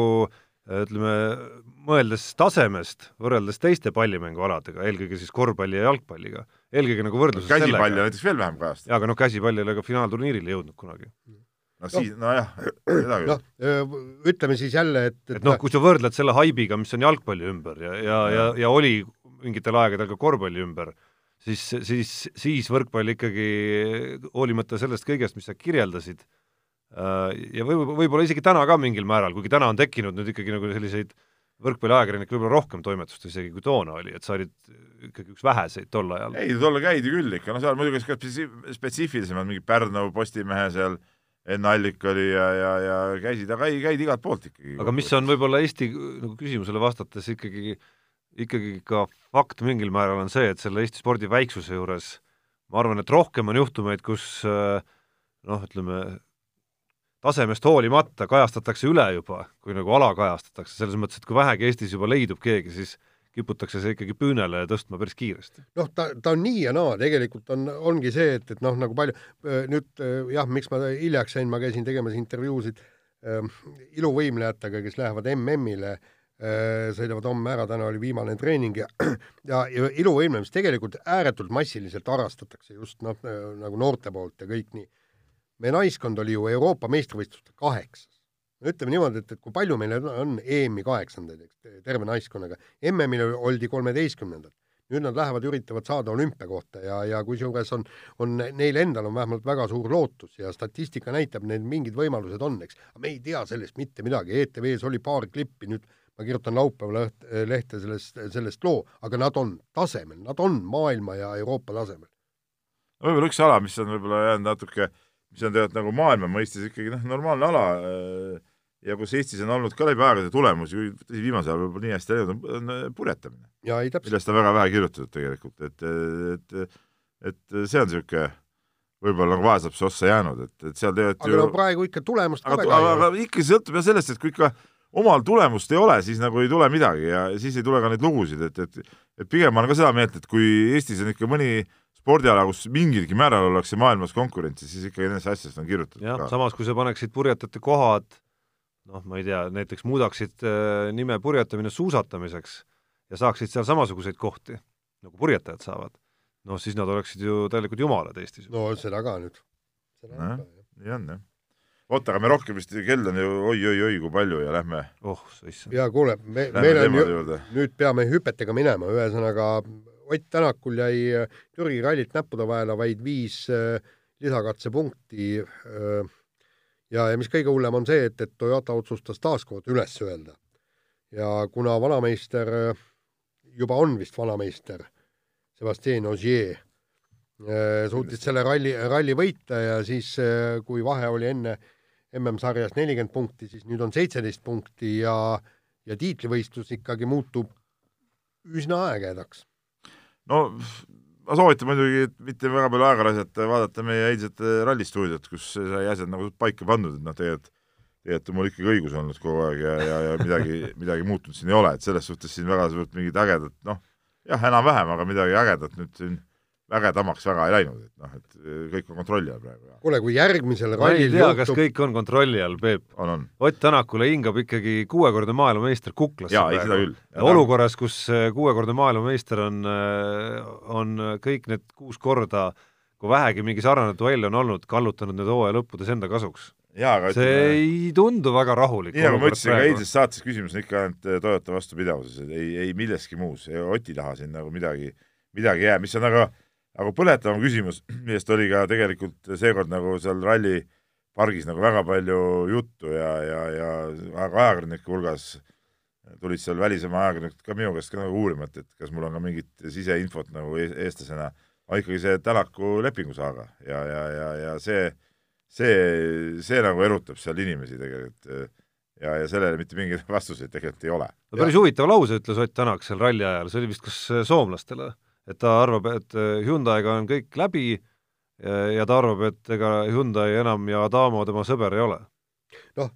ütleme, mõeldes tasemest võrreldes teiste pallimängualadega, eelkõige siis korvpalli ja jalgpalliga, eelkõige nagu võrdluses sellega. käsipalli on näiteks veel vähem kajastanud. jaa, aga noh, käsipall ei ole ka finaalturniirile jõudnud kunagi. no siis, nojah, seda küll. noh, ütleme siis jälle, et, et, et noh, kui sa võrdled selle haibiga, mis on jalgpalli ümber ja, ja, ja, ja oli mingitel aegadel ka korvpalli ümber, siis, siis, siis võrkpall ikkagi, hoolimata sellest kõigest, mis sa kirjeldasid, äh, ja võib, võib-olla isegi täna ka mingil määral, kuigi täna on tekkinud nüüd ikkagi nagu selliseid äh, võrkpalliajakirjanik võib-olla rohkem toimetust isegi kui toona oli, et sa olid ikkagi üks väheseid tol ajal. ei, tolle käidi küll ikka, no seal muidugi ka spetsiifilisemad, mingi Pärnu Postimehe seal Enn Allik oli ja, ja, ja käisid, aga ei, käidi igalt poolt ikkagi. aga mis on võib-olla Eesti nagu küsimusele vastates ikkagi, ikkagi ka fakt mingil määral on see, et selle Eesti spordi väiksuse juures ma arvan, et rohkem on juhtumeid, kus noh, ütleme, tasemest hoolimata kajastatakse üle juba, kui nagu alakajastatakse, selles mõttes, et kui vähegi Eestis juba leidub keegi, siis kiputakse see ikkagi püünele tõstma päris kiiresti. noh, ta, ta on nii ja naa, tegelikult on, ongi see, et, et noh, nagu palju, nüüd jah, miks ma hiljaks jäin, ma käisin tegemas intervjuusid äh, iluvõimlejatega, kes lähevad MM-ile sõidavad homme ära, täna oli viimane treening ja ja, ja iluvõimlemist tegelikult ääretult massiliselt harrastatakse just noh, nagu noorte poolt ja kõik nii. Meie naiskond oli ju Euroopa meistrivõistlustel kaheksas. ütleme niimoodi, et, et kui palju meil on EM-i kaheksandaid, eks, terve naiskonnaga, MM-il oldi kolmeteistkümnendad nüüd nad lähevad, üritavad saada olümpiakohta ja, ja kusjuures on, on neil endal on vähemalt väga suur lootus ja statistika näitab, neil mingid võimalused on, eks. me ei tea sellest mitte midagi, ETV-s oli paar klippi, nüüd ma kirjutan laupäeva leht, lehte sellest, sellest loo, aga nad on tasemel, nad on maailma ja Euroopa tasemel. no võib-olla üks ala, mis on võib-olla jäänud natuke, mis on tegelikult nagu maailma mõistes ikkagi noh, normaalne ala äh, ja kus Eestis on olnud ka läbi aegade tulemusi, tõsi, viimasel ajal võib-olla nii hästi läinud, on purjetamine. millest on väga vähe kirjutatud tegelikult, et, et, et see on niisugune võib-olla nagu vaeslapse ossa jäänud, et, et seal tegelikult aga ju... no praegu ikka tulemust aga, aga, aga ikka sõltub jah sellest, et kui ikka omal tulemust ei ole, siis nagu ei tule midagi ja siis ei tule ka neid lugusid, et, et et pigem ma olen ka seda meelt, et kui Eestis on ikka mõni spordiala, kus mingilgi määral ollakse maailmas konkurentsis, siis ikkagi nendest asjadest on kirjutatud. jah, samas kui sa paneksid purjetajate kohad noh, ma ei tea, näiteks muudaksid äh, nime purjetamine suusatamiseks ja saaksid seal samasuguseid kohti, nagu purjetajad saavad, noh siis nad oleksid ju täielikult jumalad Eestis. no seda ka nüüd. nii on jah. oota, aga me rohkem vist, kell on ju oi-oi-oi kui palju ja lähme oh, sa issand. jaa, kuule, me, meil on ju, nüüd peame hüpetega minema, ühesõnaga Ott Tänakul jäi Türgi rallit näppude vahele vaid viis äh, lisakatsepunkti äh, ja, ja mis kõige hullem on see, et, et Toyota otsustas taaskord üles öelda. ja kuna vanameister juba on vist vanameister, Sebastian Ogier, suutis selle ralli, ralli võita ja siis, kui vahe oli enne MM-sarjas nelikümmend punkti, siis nüüd on seitseteist punkti ja, ja tiitlivõistlus ikkagi muutub üsna ägedaks. No ma soovitan muidugi, mitte väga palju aega raisata, vaadata meie eilset rallistuudiot, kus sai asjad nagu paika pandud, et noh, tegelikult tegelikult on mul ikkagi õigus olnud kogu aeg ja, ja, ja midagi, midagi muutunud siin ei ole, et selles suhtes siin väga suurt mingit ägedat, noh, jah, enam-vähem, aga midagi ägedat nüüd siin ägedamaks väga ei läinud, et noh, et eh, kõik on kontrolli all praegu. kuule, kui järgmisel rallil ei tea juhtub..., kas kõik on kontrolli all, Peep. Ott Tänakule hingab ikkagi kuuekordne maailmameister kuklasse jaa, ei seda küll. olukorras, kus eh, kuuekordne maailmameister on, eh, on kõik need kuus korda, kui vähegi mingi sarnane duell on olnud, kallutanud need hooaja lõppudes enda kasuks. See ütleme, ei tundu väga rahulik. nii nagu ma ütlesin ka eilses saates, küsimus on ikka ainult Toyota vastupidavuses, ei, ei milleski muus, Oti taha siin nagu midagi, midagi ei jää, mis on aga nagu aga põletavam küsimus, millest oli ka tegelikult seekord nagu seal rallipargis nagu väga palju juttu ja, ja, ja aga ajakirjanike hulgas tulid seal välismaa ajakirjanikud ka minu käest ka nagu uurima, et, et kas mul on ka mingit siseinfot nagu eestlasena, aga ikkagi see Tänaku lepingusaaga ja, ja, ja, ja see, see, see nagu erutab seal inimesi tegelikult ja, ja sellele mitte mingeid vastuseid tegelikult ei ole. no päris huvitav lause ütles Ott Tänak seal ralli ajal, see oli vist kas soomlastele et ta arvab, et äh, Hyundai'ga on kõik läbi ja ta arvab, et ega Hyundai enam ja Adamo tema sõber ei ole. noh,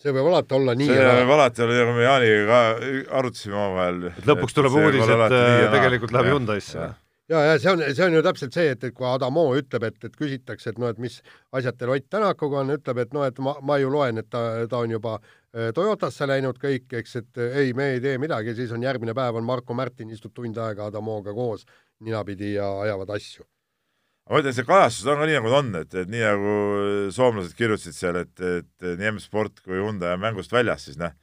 see võib alati olla nii. see võib alati olla, nagu me Jaaniga ka arutasime omavahel. et lõpuks tuleb uudis, et äh, tegelikult läheb Hyundai'sse ja, ja see on, see on ju täpselt see, et, et kui Adamo ütleb, et, et küsitakse, et noh, et mis asjad teil Ott Tänakuga on, ütleb, et noh, et ma, ma ju loen, et ta, ta on juba äh, Toyotasse läinud kõik, eks, et äh, ei, me ei tee midagi, siis on järgmine päev on Marko Märtin istub tund aega Adamoga koos ninapidi ja ajavad asju. ma ütlen, see kajastus on ka nii, nagu ta on, et, et nii nagu soomlased kirjutasid seal, et, et nii M-Sport kui Hyundai on mängust väljas, siis noh,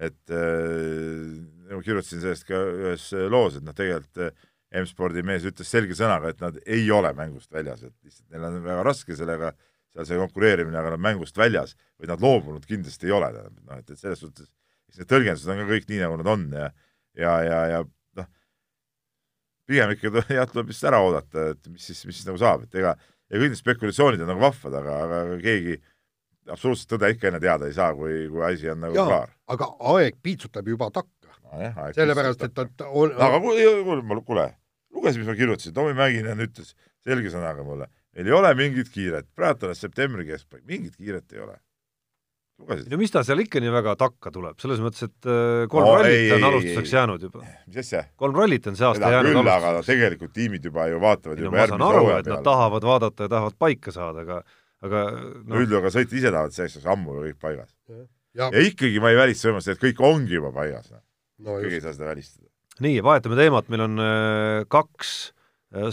et äh, ma kirjutasin sellest ka ühes loos, et noh, tegelikult M-spordi mees ütles selge sõnaga, et nad ei ole mängust väljas, et lihtsalt neil on väga raske sellega, seal see konkureerimine, aga nad mängust väljas või nad loobunud kindlasti ei ole, tähendab, noh, et, et selles suhtes, eks need tõlgendused on ka kõik nii, nagu nad on ja ja, ja, ja noh, pigem ikka jah, tuleb vist ära oodata, et mis siis, mis siis nagu saab, et ega ja kõik need spekulatsioonid on nagu vahvad, aga, aga keegi absoluutselt tõde ikka enne teada ei saa, kui, kui asi on nagu klaar. aga aeg piitsutab juba takka no,. sellepärast, et, et on aga kuule, kuule, lugesid, mis ma kirjutasin, Tomi Mäkinen ütles selge sõnaga mulle, meil ei ole mingit kiiret, praegu alles septembri keskpaik, mingit kiiret ei ole. no mis ta seal ikka nii väga takka tuleb, selles mõttes, et äh, kolm no, rallit ei, on alustuseks ei, jäänud juba. mis asja? kolm rallit on see aasta Seda jäänud küll, aga tegelikult tiimid juba ju vaatavad ei, juba no, järgmise hooaja peale. Nad tahavad vaadata ja tahavad paika saada, aga aga no, no üldjuhul, aga sõitjad ise tahavad selleks ajaks ammu kõik paigas. ja, ja ikkagi ma ei välista võimalust, et kõik ongi juba paigas no.. no keegi ei saa seda välistada. nii, vahetame teemat, meil on äh, kaks äh,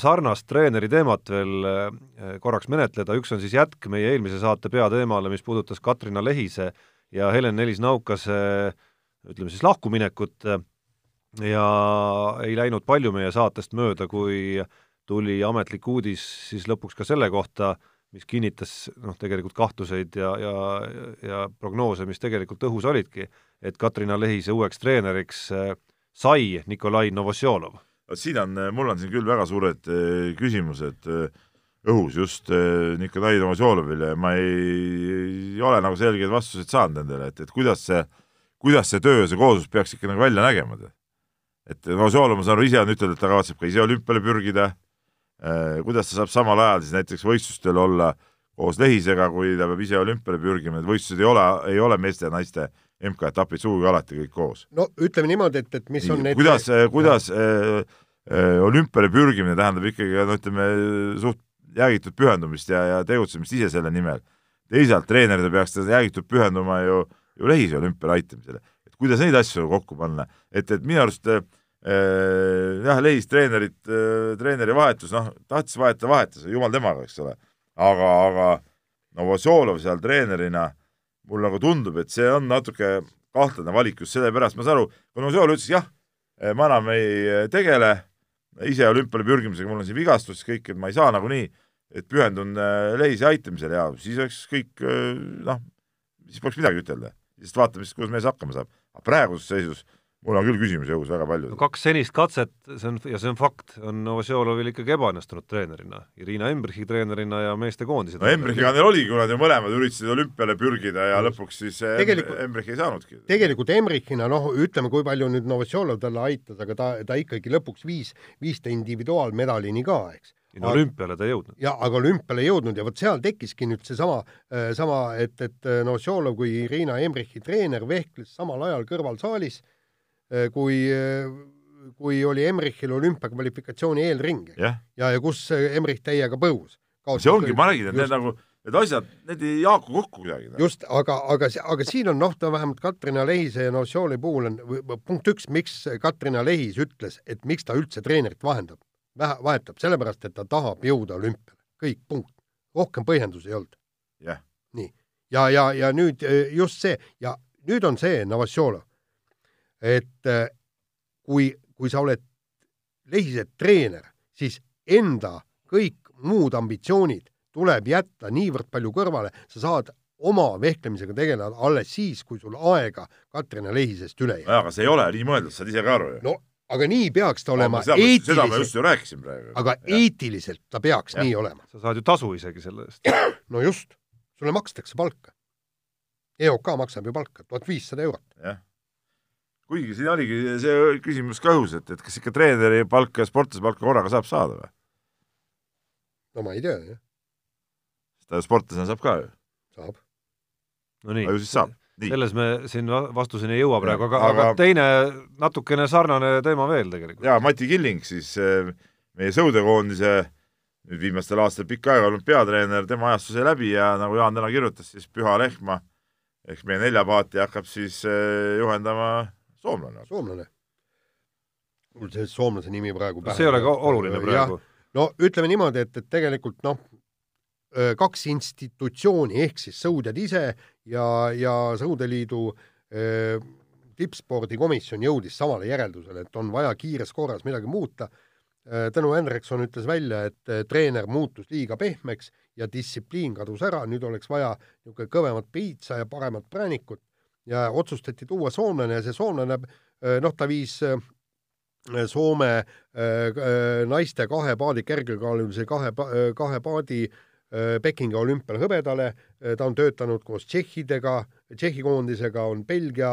sarnast treeneri teemat veel äh, korraks menetleda, üks on siis jätk meie eelmise saate peateemale, mis puudutas Katrina Lehise ja Helen Nelis-Naukase ütleme siis lahkuminekut ja ei läinud palju meie saatest mööda, kui tuli ametlik uudis siis lõpuks ka selle kohta, mis kinnitas noh, tegelikult kahtluseid ja, ja, ja prognoose, mis tegelikult õhus olidki, et Katrina Lehise uueks treeneriks äh, sai Nikolai Novosjolov. Vot siin on, mul on siin küll väga suured äh, küsimused äh, õhus just Nikolai Novosjolovile ja ma ei, ei ole nagu selgeid vastuseid saanud nendele, et, et kuidas see, kuidas see töö, see kooslus peaks ikka nagu välja nägema. et Novosjolov, ma saan aru, ise on ütelnud, et ta kavatseb ka ise olümpiale pürgida. Kuidas ta saab samal ajal siis näiteks võistlustel olla koos Lehisega, kui ta peab ise olümpiale pürgima, need võistlused ei ole, ei ole meeste ja naiste MK-etapid sugugi alati kõik koos. no ütleme niimoodi, et, et mis on need kuidas, kuidas äh, äh, olümpiale pürgimine tähendab ikkagi no ütleme, suht jäägitud pühendumist ja, ja tegutsemist ise selle nimel. teisalt treenerid peaks seda jäägitud pühenduma ju, ju Lehise olümpiale aitamisele. et kuidas neid asju kokku panna, et, et minu arust äh, Äh, jah, lehis treenerit, äh, treeneri vahetus, noh, tahtis vahetada, vahetas, jumal temaga, eks ole. aga, aga Novosjolov seal treenerina, mulle nagu tundub, et see on natuke kahtlane valik just sellepärast, ma saan aru, Novosjolov ütles jah, äh, ma enam ei tegele ise olümpiale pürgimisega, mul on siin vigastus, kõik, et ma ei saa nagunii, et pühendun lehise aitamisele ja siis oleks kõik noh, siis poleks midagi ütelda. siis vaatame siis, kuidas mees hakkama saab. aga praeguses seisus mul on küll küsimusi õhus väga palju no,. kaks senist katset, see on, ja see on fakt, on Novosjolovil ikkagi ebaõnnestunud treenerina. Irina Embrichi treenerina ja meestekoondise no Embrichiga neil oligi, kuna nad ju mõlemad üritasid olümpiale pürgida ja lõpuks siis tegelikult, Embrich ei saanudki. tegelikult Embrichina, noh, ütleme, kui palju nüüd Novosjolov talle aitas, aga ta, ta ikkagi lõpuks viis, viis ta individuaalmedalini ka, eks no olümpiale ta ei jõudnud. jaa, aga olümpiale ei jõudnud ja vot seal tekkiski nüüd seesama, äh, sama, et, et Novosjolov kui Irina Embrichi treener vehkles samal ajal kõrvalsaalis kui, äh, kui oli Emrichil olümpiakvalifikatsiooni eelring yeah. ja, ja kus Emrich täiega põus. see ongi, ma räägin, et need nagu, need asjad, need ei haaku kokku kuidagi. Noh. just, aga, aga, aga siin on noh, ta vähemalt Katrina Lehise ja Nossioli puhul on punkt üks, miks Katrina Lehis ütles, et miks ta üldse treenerit vahendab, vahetab, sellepärast et ta tahab jõuda olümpiale, kõik, punkt. rohkem põhjendusi ei olnud yeah.. nii, ja, ja, ja nüüd äh, just see ja nüüd on see Novosjolov et äh, kui, kui sa oled Lehise treener, siis enda kõik muud ambitsioonid tuleb jätta niivõrd palju kõrvale, sa saad oma vehklemisega tegeleda alles siis, kui sul aega Katrina Lehisest üle jääb. aga see ei ole nii mõeldud, sa saad ise ka aru ju. no aga nii peaks ta olema seda, eetiliselt. seda ma just ju rääkisin praegu. aga ja. eetiliselt ta peaks ja. nii olema. sa saad ju tasu isegi selle eest. no just, sulle makstakse palka. EOK maksab ju palka, tuhat viissada eurot. jah kuigi siin oligi see küsimus ka õhus, et, et kas ikka treeneri palka ja sportlase palka korraga saab saada või? no ma ei tea, jah. ta sportlasena saab ka ju. saab. no nii. ju siis saab. selles me siin vastuseni ei jõua praegu, aga, aga, aga teine natukene sarnane teema veel tegelikult. jaa, Mati Killing siis eh, meie sõudekoondise nüüd viimastel aastatel pikka aega olnud peatreener, tema ajastus sai läbi ja nagu Jaan täna kirjutas, siis Püha Lehma ehk meie neljapaati hakkab siis eh, juhendama soomlane. soomlane. mul see soomlase nimi praegu pähe. see ei ole ka oluline praegu. no ütleme niimoodi, et, et tegelikult noh, kaks institutsiooni ehk siis sõudjad ise ja, ja Sõudeliidu eh, tippspordikomisjon jõudis samale järeldusele, et on vaja kiires korras midagi muuta. Tõnu Hendrikson ütles välja, et treener muutus liiga pehmeks ja distsipliin kadus ära, nüüd oleks vaja niisugune kõvemat piitsa ja paremat präänikut ja otsustati tuua soomlane ja see soomlane, äh, noh, ta viis äh, Soome äh, naiste kahe paadi kergekaalulise kahe, kahe paadi Pekingi olümpial hõbedale, ta on töötanud koos tšehhidega, Tšehhi koondisega on Belgia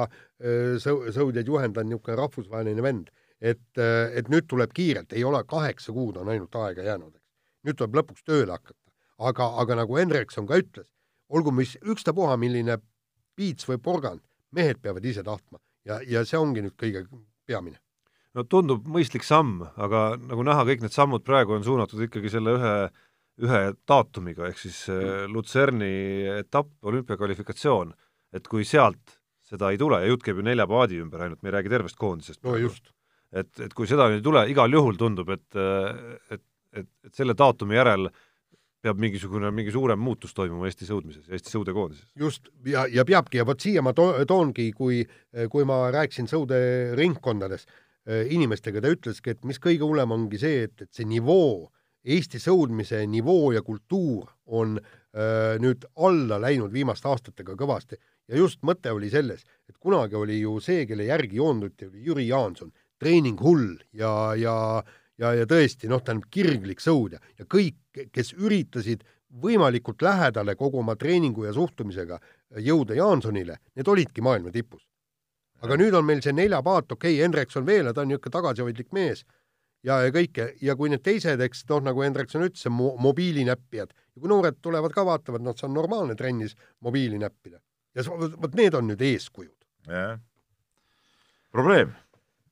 sõu-, sõudjaid juhendanud, niisugune rahvusvaheline vend. et, et nüüd tuleb kiirelt, ei ole kaheksa kuud on ainult aega jäänud, eks. nüüd tuleb lõpuks tööle hakata. aga, aga nagu Henrikson ka ütles, olgu mis ükstapuha, milline piits või porgand, mehed peavad ise tahtma ja, ja see ongi nüüd kõige peamine. no tundub mõistlik samm, aga nagu näha, kõik need sammud praegu on suunatud ikkagi selle ühe, ühe daatumiga, ehk siis mm. Lutserni etapp, olümpiakvalifikatsioon, et kui sealt seda ei tule ja jutt käib ju nelja paadi ümber ainult, me ei räägi tervest koondisest. no just. et, et kui seda ei tule, igal juhul tundub, et, et, et, et selle daatumi järel peab mingisugune, mingi suurem muutus toimuma Eesti sõudmises, Eesti sõudekoondises. just, ja, ja peabki ja vot siia ma to toongi, kui, kui ma rääkisin sõuderingkondades äh, inimestega, ta ütleski, et mis kõige hullem ongi see, et, et see nivoo, Eesti sõudmise nivoo ja kultuur on öö, äh, nüüd alla läinud viimaste aastatega kõvasti ja just mõte oli selles, et kunagi oli ju see, kelle järgi joonduti, oli Jüri Jaanson, treeninghull ja, ja ja, ja tõesti, noh, on kirglik sõudja ja kõik, kes üritasid võimalikult lähedale kogu oma treeningu ja suhtumisega jõuda Jaansonile, need olidki maailma tipus. aga nüüd on meil see neljapaat, okei okay,, Hendrikson veel, ta on niisugune tagasihoidlik mees ja, ja kõike, ja kui need teised, eks noh, nagu Hendrikson ütles, mo mobiilinäppijad, ja kui noored tulevad ka, vaatavad, noh, see on normaalne trennis mobiili näppida. ja vot need on nüüd eeskujud. jah, probleem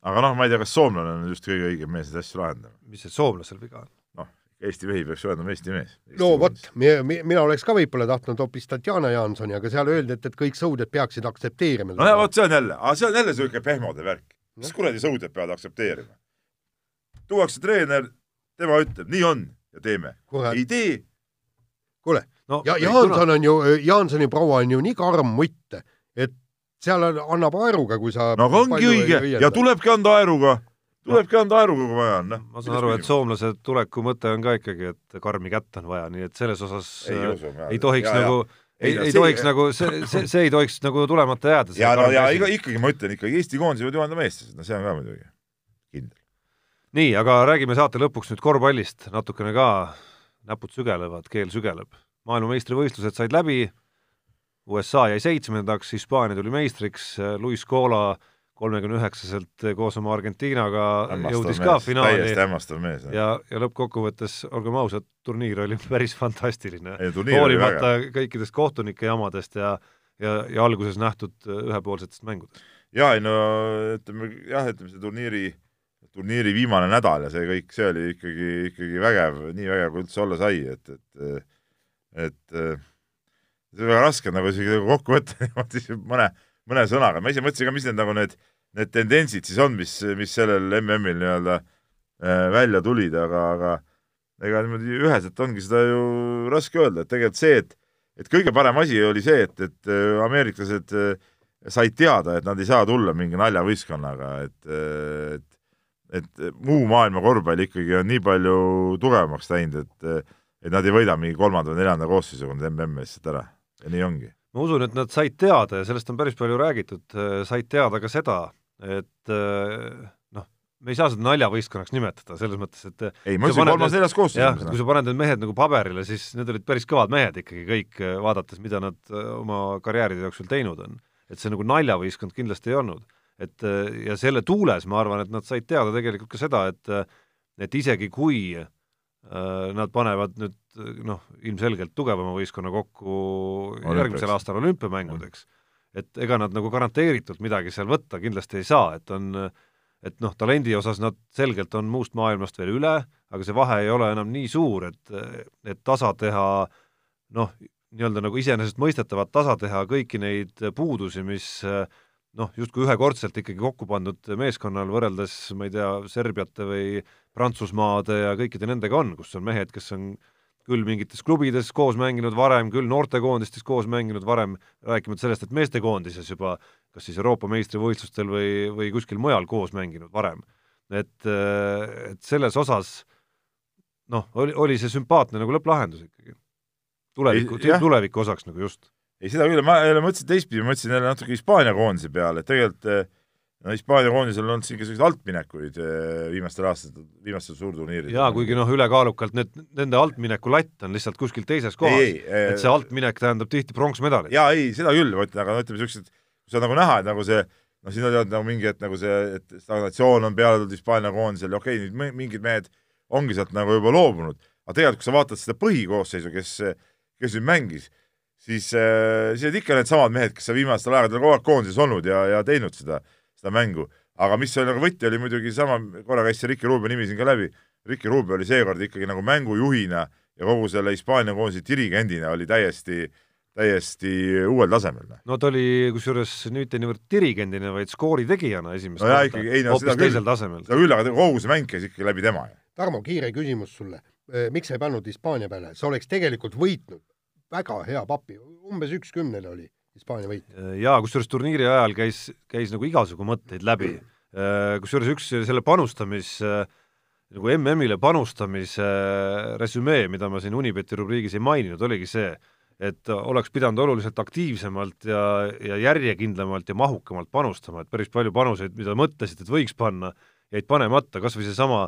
aga noh, ma ei tea, kas soomlane on just kõige õigem mees neid asju lahendama. mis see soomlasel viga on? noh, Eesti mehi peaks olema Eesti mees. no vot, mina oleks ka võib-olla tahtnud hoopis Tatjana Jansoni, aga seal öeldi, et, et kõik sõudjad peaksid aktsepteerima. no ja vot, see on jälle, aga see on jälle niisugune pehmode värk. mis kuradi sõudjad peavad aktsepteerima? tuuakse treener, tema ütleb, nii on ja teeme. ei tee. kuule no,, ja Jaanson on ju, Jaansoni proua on ju nii karm mutt, seal annab aeruga, kui sa no aga ongi õige ja tulebki anda aeruga, tulebki anda aeruga, kui vaja on, noh. ma saan aru, et soomlase tuleku mõte on ka ikkagi, et karmi kätt on vaja, nii et selles osas ei, äh, usu, ei tohiks ja, nagu ja. ei, ei, ei see, tohiks nagu, see, see, see ei tohiks nagu tulemata jääda. ja no ja iga, ikkagi ma ütlen, ikkagi Eesti koondise peavad juhendama eestlased, no see on ka muidugi kindel. nii, aga räägime saate lõpuks nüüd korvpallist natukene ka, näpud sügelevad, keel sügeleb. maailmameistrivõistlused said läbi USA jäi seitsmendaks, Hispaania tuli meistriks, Luis Scola kolmekümne üheksaselt koos oma Argentiinaga jõudis mees, ka finaali. täiesti hämmastav mees. ja, ja lõppkokkuvõttes, olgem ausad, turniir oli päris fantastiline. hoolimata kõikidest kohtunike jamadest ja, ja, ja alguses nähtud ühepoolsetest mängudest. jaa, ei no ütleme jah, ütleme see turniiri, turniiri viimane nädal ja see kõik, see oli ikkagi, ikkagi vägev, nii vägev, kui üldse olla sai, et, et et, et on väga raske nagu isegi nagu kokku võtta niimoodi mõne, mõne sõnaga, ma ise mõtlesin ka, mis need nagu need, need tendentsid siis on, mis, mis sellel MM-il nii-öelda äh, välja tulid, aga, aga ega niimoodi üheselt ongi seda ju raske öelda, et tegelikult see, et et kõige parem asi oli see, et, et äh, ameeriklased äh, said teada, et nad ei saa tulla mingi naljavõistkonnaga, et, et et muu maailma korvpall ikkagi on nii palju tugevamaks läinud, et et nad ei võida mingi kolmanda või neljanda koosseisuga nüüd MM-i lihtsalt ära ja nii ongi. ma usun, et nad said teada ja sellest on päris palju räägitud, äh, said teada ka seda, et äh, noh, me ei saa seda naljavõistkonnaks nimetada, selles mõttes, et ei, ma ütlesin kolmas-neljas koosseis. kui sa paned need mehed nagu paberile, siis need olid päris kõvad mehed ikkagi kõik, äh, vaadates, mida nad oma karjääride jooksul teinud on. et see nagu naljavõistkond kindlasti ei olnud. et ja selle tuules ma arvan, et nad said teada tegelikult ka seda, et et isegi kui Äh, nad panevad nüüd noh, ilmselgelt tugevama võistkonna kokku Olümpiaks. järgmisel aastal olümpiamängudeks, et ega nad nagu garanteeritult midagi seal võtta kindlasti ei saa, et on et noh, talendi osas nad selgelt on muust maailmast veel üle, aga see vahe ei ole enam nii suur, et, et tasa teha noh, nii-öelda nagu iseenesestmõistetavat tasa teha kõiki neid puudusi, mis noh, justkui ühekordselt ikkagi kokku pandud meeskonnal võrreldes, ma ei tea, Serbiate või Prantsusmaade ja kõikide nendega on, kus on mehed, kes on küll mingites klubides koos mänginud varem, küll noortekoondistes koos mänginud varem, rääkimata sellest, et meestekoondises juba kas siis Euroopa meistrivõistlustel või, või kuskil mujal koos mänginud varem. et, et selles osas noh, oli, oli see sümpaatne nagu lõpplahendus ikkagi. tuleviku, tuleviku osaks nagu just ei, seda küll, ma jälle mõtlesin teistpidi, ma mõtlesin jälle natuke Hispaania koondise peale, et tegelikult eh, no Hispaania koondisel on olnud siin ka selliseid altminekuid eh, viimastel aastatel, viimastel suurturniiridel. jaa, kuigi noh, ülekaalukalt need, nende altmineku latt on lihtsalt kuskil teises kohas, et see altminek tähendab tihti pronksmedalit. jaa, ei, seda küll, ma ütlen, aga no ütleme, niisugused, kus on nagu näha, et nagu see noh, siin oli nagu mingi, et nagu see, et stagnatsioon on peale tulnud Hispaania koondisel ja okei okay,, nüüd mingid mehed ongi sealt nagu juba loobunud, aga tegelikult, kui sa vaatad seda põhikoosseisu, kes, kes nüüd mängis, siis äh, siis olid ikka needsamad mehed, kes on viimastel aegadel kogu aeg koondises olnud ja, ja teinud seda, seda mängu. aga mis oli nagu võti, oli muidugi sama, korra käis see Ricky Rubio nimi siin ka läbi, Ricky Rubio oli seekord ikkagi nagu mängujuhina ja kogu selle Hispaania koondise dirigendina oli täiesti, täiesti uuel tasemel. Noh. no ta oli kusjuures mitte niivõrd dirigendina, vaid skoori tegijana esimest no korda, no, hoopis teisel tasemel. seda küll, aga kogu see mäng käis ikkagi läbi tema. Tarmo, kiire küsimus sulle. miks sa ei pannud Hispaania peale, sa oleks tegelikult võitnud väga hea papi, umbes üks kümnele oli Hispaania võit. jaa, kusjuures turniiri ajal käis, käis nagu igasugu mõtteid läbi. kusjuures üks selle panustamis nagu MM-ile panustamise resümee, mida ma siin Unibeti rubriigis ei maininud, oligi see, et oleks pidanud oluliselt aktiivsemalt ja, ja järjekindlamalt ja mahukamalt panustama, et päris palju panuseid, mida mõtlesid, et võiks panna, jäid panemata, kas või seesama,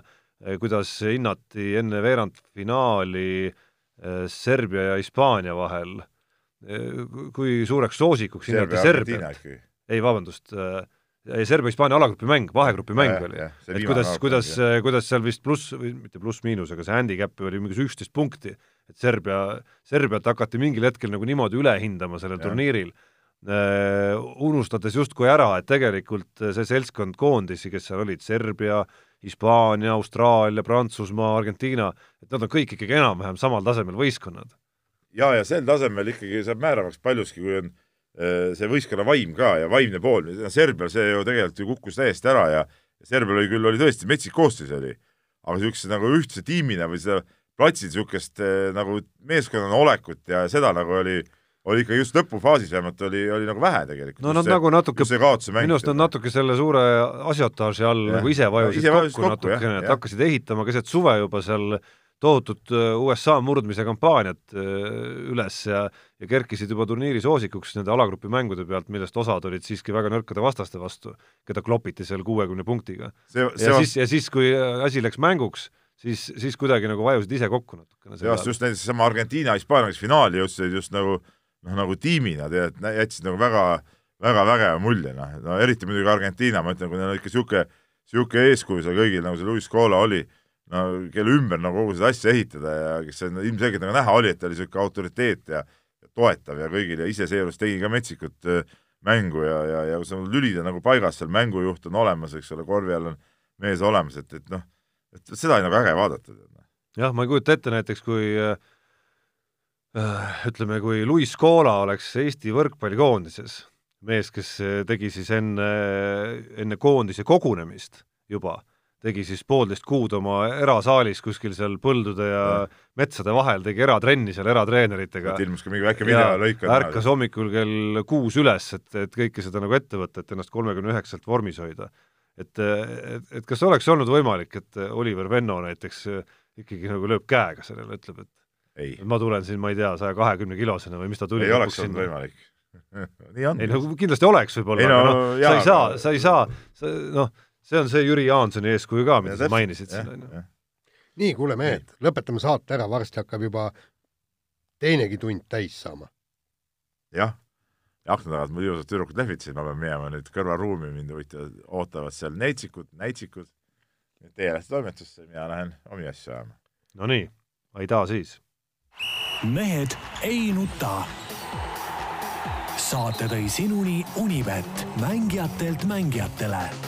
kuidas hinnati enne veerandfinaali Serbia ja Hispaania vahel, eh, kui suureks soosikuks hinnati Serbiat. ei, vabandust äh,, Serbia-Hispaania alagrupi mäng, vahegrupi mäng ja, oli. et kuidas, kuidas, kuidas seal vist pluss, või mitte pluss-miinus, aga see handicap oli mingi üksteist punkti, et Serbia, Serbiat hakati mingil hetkel nagu niimoodi üle hindama sellel ja. turniiril uh,, unustades justkui ära, et tegelikult see seltskond koondisi, kes seal olid, Serbia, Hispaania, Austraalia, Prantsusmaa, Argentiina, et nad on kõik ikkagi enam-vähem samal tasemel võistkonnad. Jaa, ja sel tasemel ikkagi saab määravaks paljuski, kui on Äh, see võistkonna vaim ka ja vaimne pool, Serbial see ju tegelikult ju kukkus täiesti ära ja Serbial oli küll, oli tõesti metsik koosseis oli, aga niisuguse nagu ühtse tiimina või seda platsil niisugust äh, nagu meeskonnana olekut ja seda nagu oli, oli ikka just lõpufaasis vähemalt oli, oli nagu vähe tegelikult. no nad nagu natuke, minu arust nad natuke selle suure asiotaaži all ja. nagu ise vajusid ise kokku, kokku natukene, et hakkasid ehitama keset suve juba seal tohutut äh, USA murdmise kampaaniat äh, üles ja, ja kerkisid juba turniiri soosikuks nende alagrupi mängude pealt, millest osad olid siiski väga nõrkade vastaste vastu, keda klopiti seal kuuekümne punktiga. ja on... siis, ja siis, kui asi läks mänguks, siis, siis kuidagi nagu vajusid ise kokku natukene. jah, just näiteks seesama Argentiina, Hispaania, finaali jõudsid just nagu noh, nagu tiimina tead, jätsid nagu väga, väga vägeva mulje, noh, no eriti muidugi Argentiina, ma ütlen, kui neil on ikka niisugune, niisugune eeskuju seal kõigil, nagu see Luis Scola oli no kelle ümber nagu kogu seda asja ehitada ja kes on ilmselgelt nagu näha oli, et ta oli niisugune autoriteet ja toetav ja kõigil ja ise seejuures tegi ka metsikut mängu ja, ja, ja kui sul lülid on nagu paigas, seal mängujuht on olemas, eks ole, korvi all on mees olemas, et, et noh, et seda on nagu äge vaadata. Noh. jah, ma ei kujuta ette näiteks, kui äh, ütleme, kui Luis Scola oleks Eesti võrkpallikoondises, mees, kes tegi siis enne, enne koondise kogunemist juba tegi siis poolteist kuud oma erasaalis kuskil seal põldude ja, ja. metsade vahel, tegi eratrenni seal eratreeneritega. ilmus ka mingi väike videolõik. ärkas hommikul kell kuus üles, et, et kõike seda nagu ette võtta, et ennast kolmekümne üheksalt vormis hoida. et, et, et kas oleks olnud võimalik, et Oliver Venno näiteks ikkagi nagu lööb käega sellele, ütleb, et ei. ma tulen siin, ma ei tea, saja kahekümne kilosena või mis ta tuli. ei oleks olnud võimalik ei no kindlasti oleks võib-olla, aga noh, sa ei saa, sa ei saa, sa noh see on see Jüri Jaansoni eeskuju ka, mida sa mainisid siin, on ju. nii, kuule mehed, lõpetame saate ära, varsti hakkab juba teinegi tund täis saama. jah, ja akna tagant mul ilusad tüdrukud lehvitasid, ma pean minema nüüd kõrvaruumi, mind huvitavad, ootavad seal neetsikud, näitsikud. Teie lähete toimetusse, mina lähen omi asju ajama. Nonii, aidaa siis. mehed ei nuta. saate tõi sinuni Unibet, mängijatelt mängijatele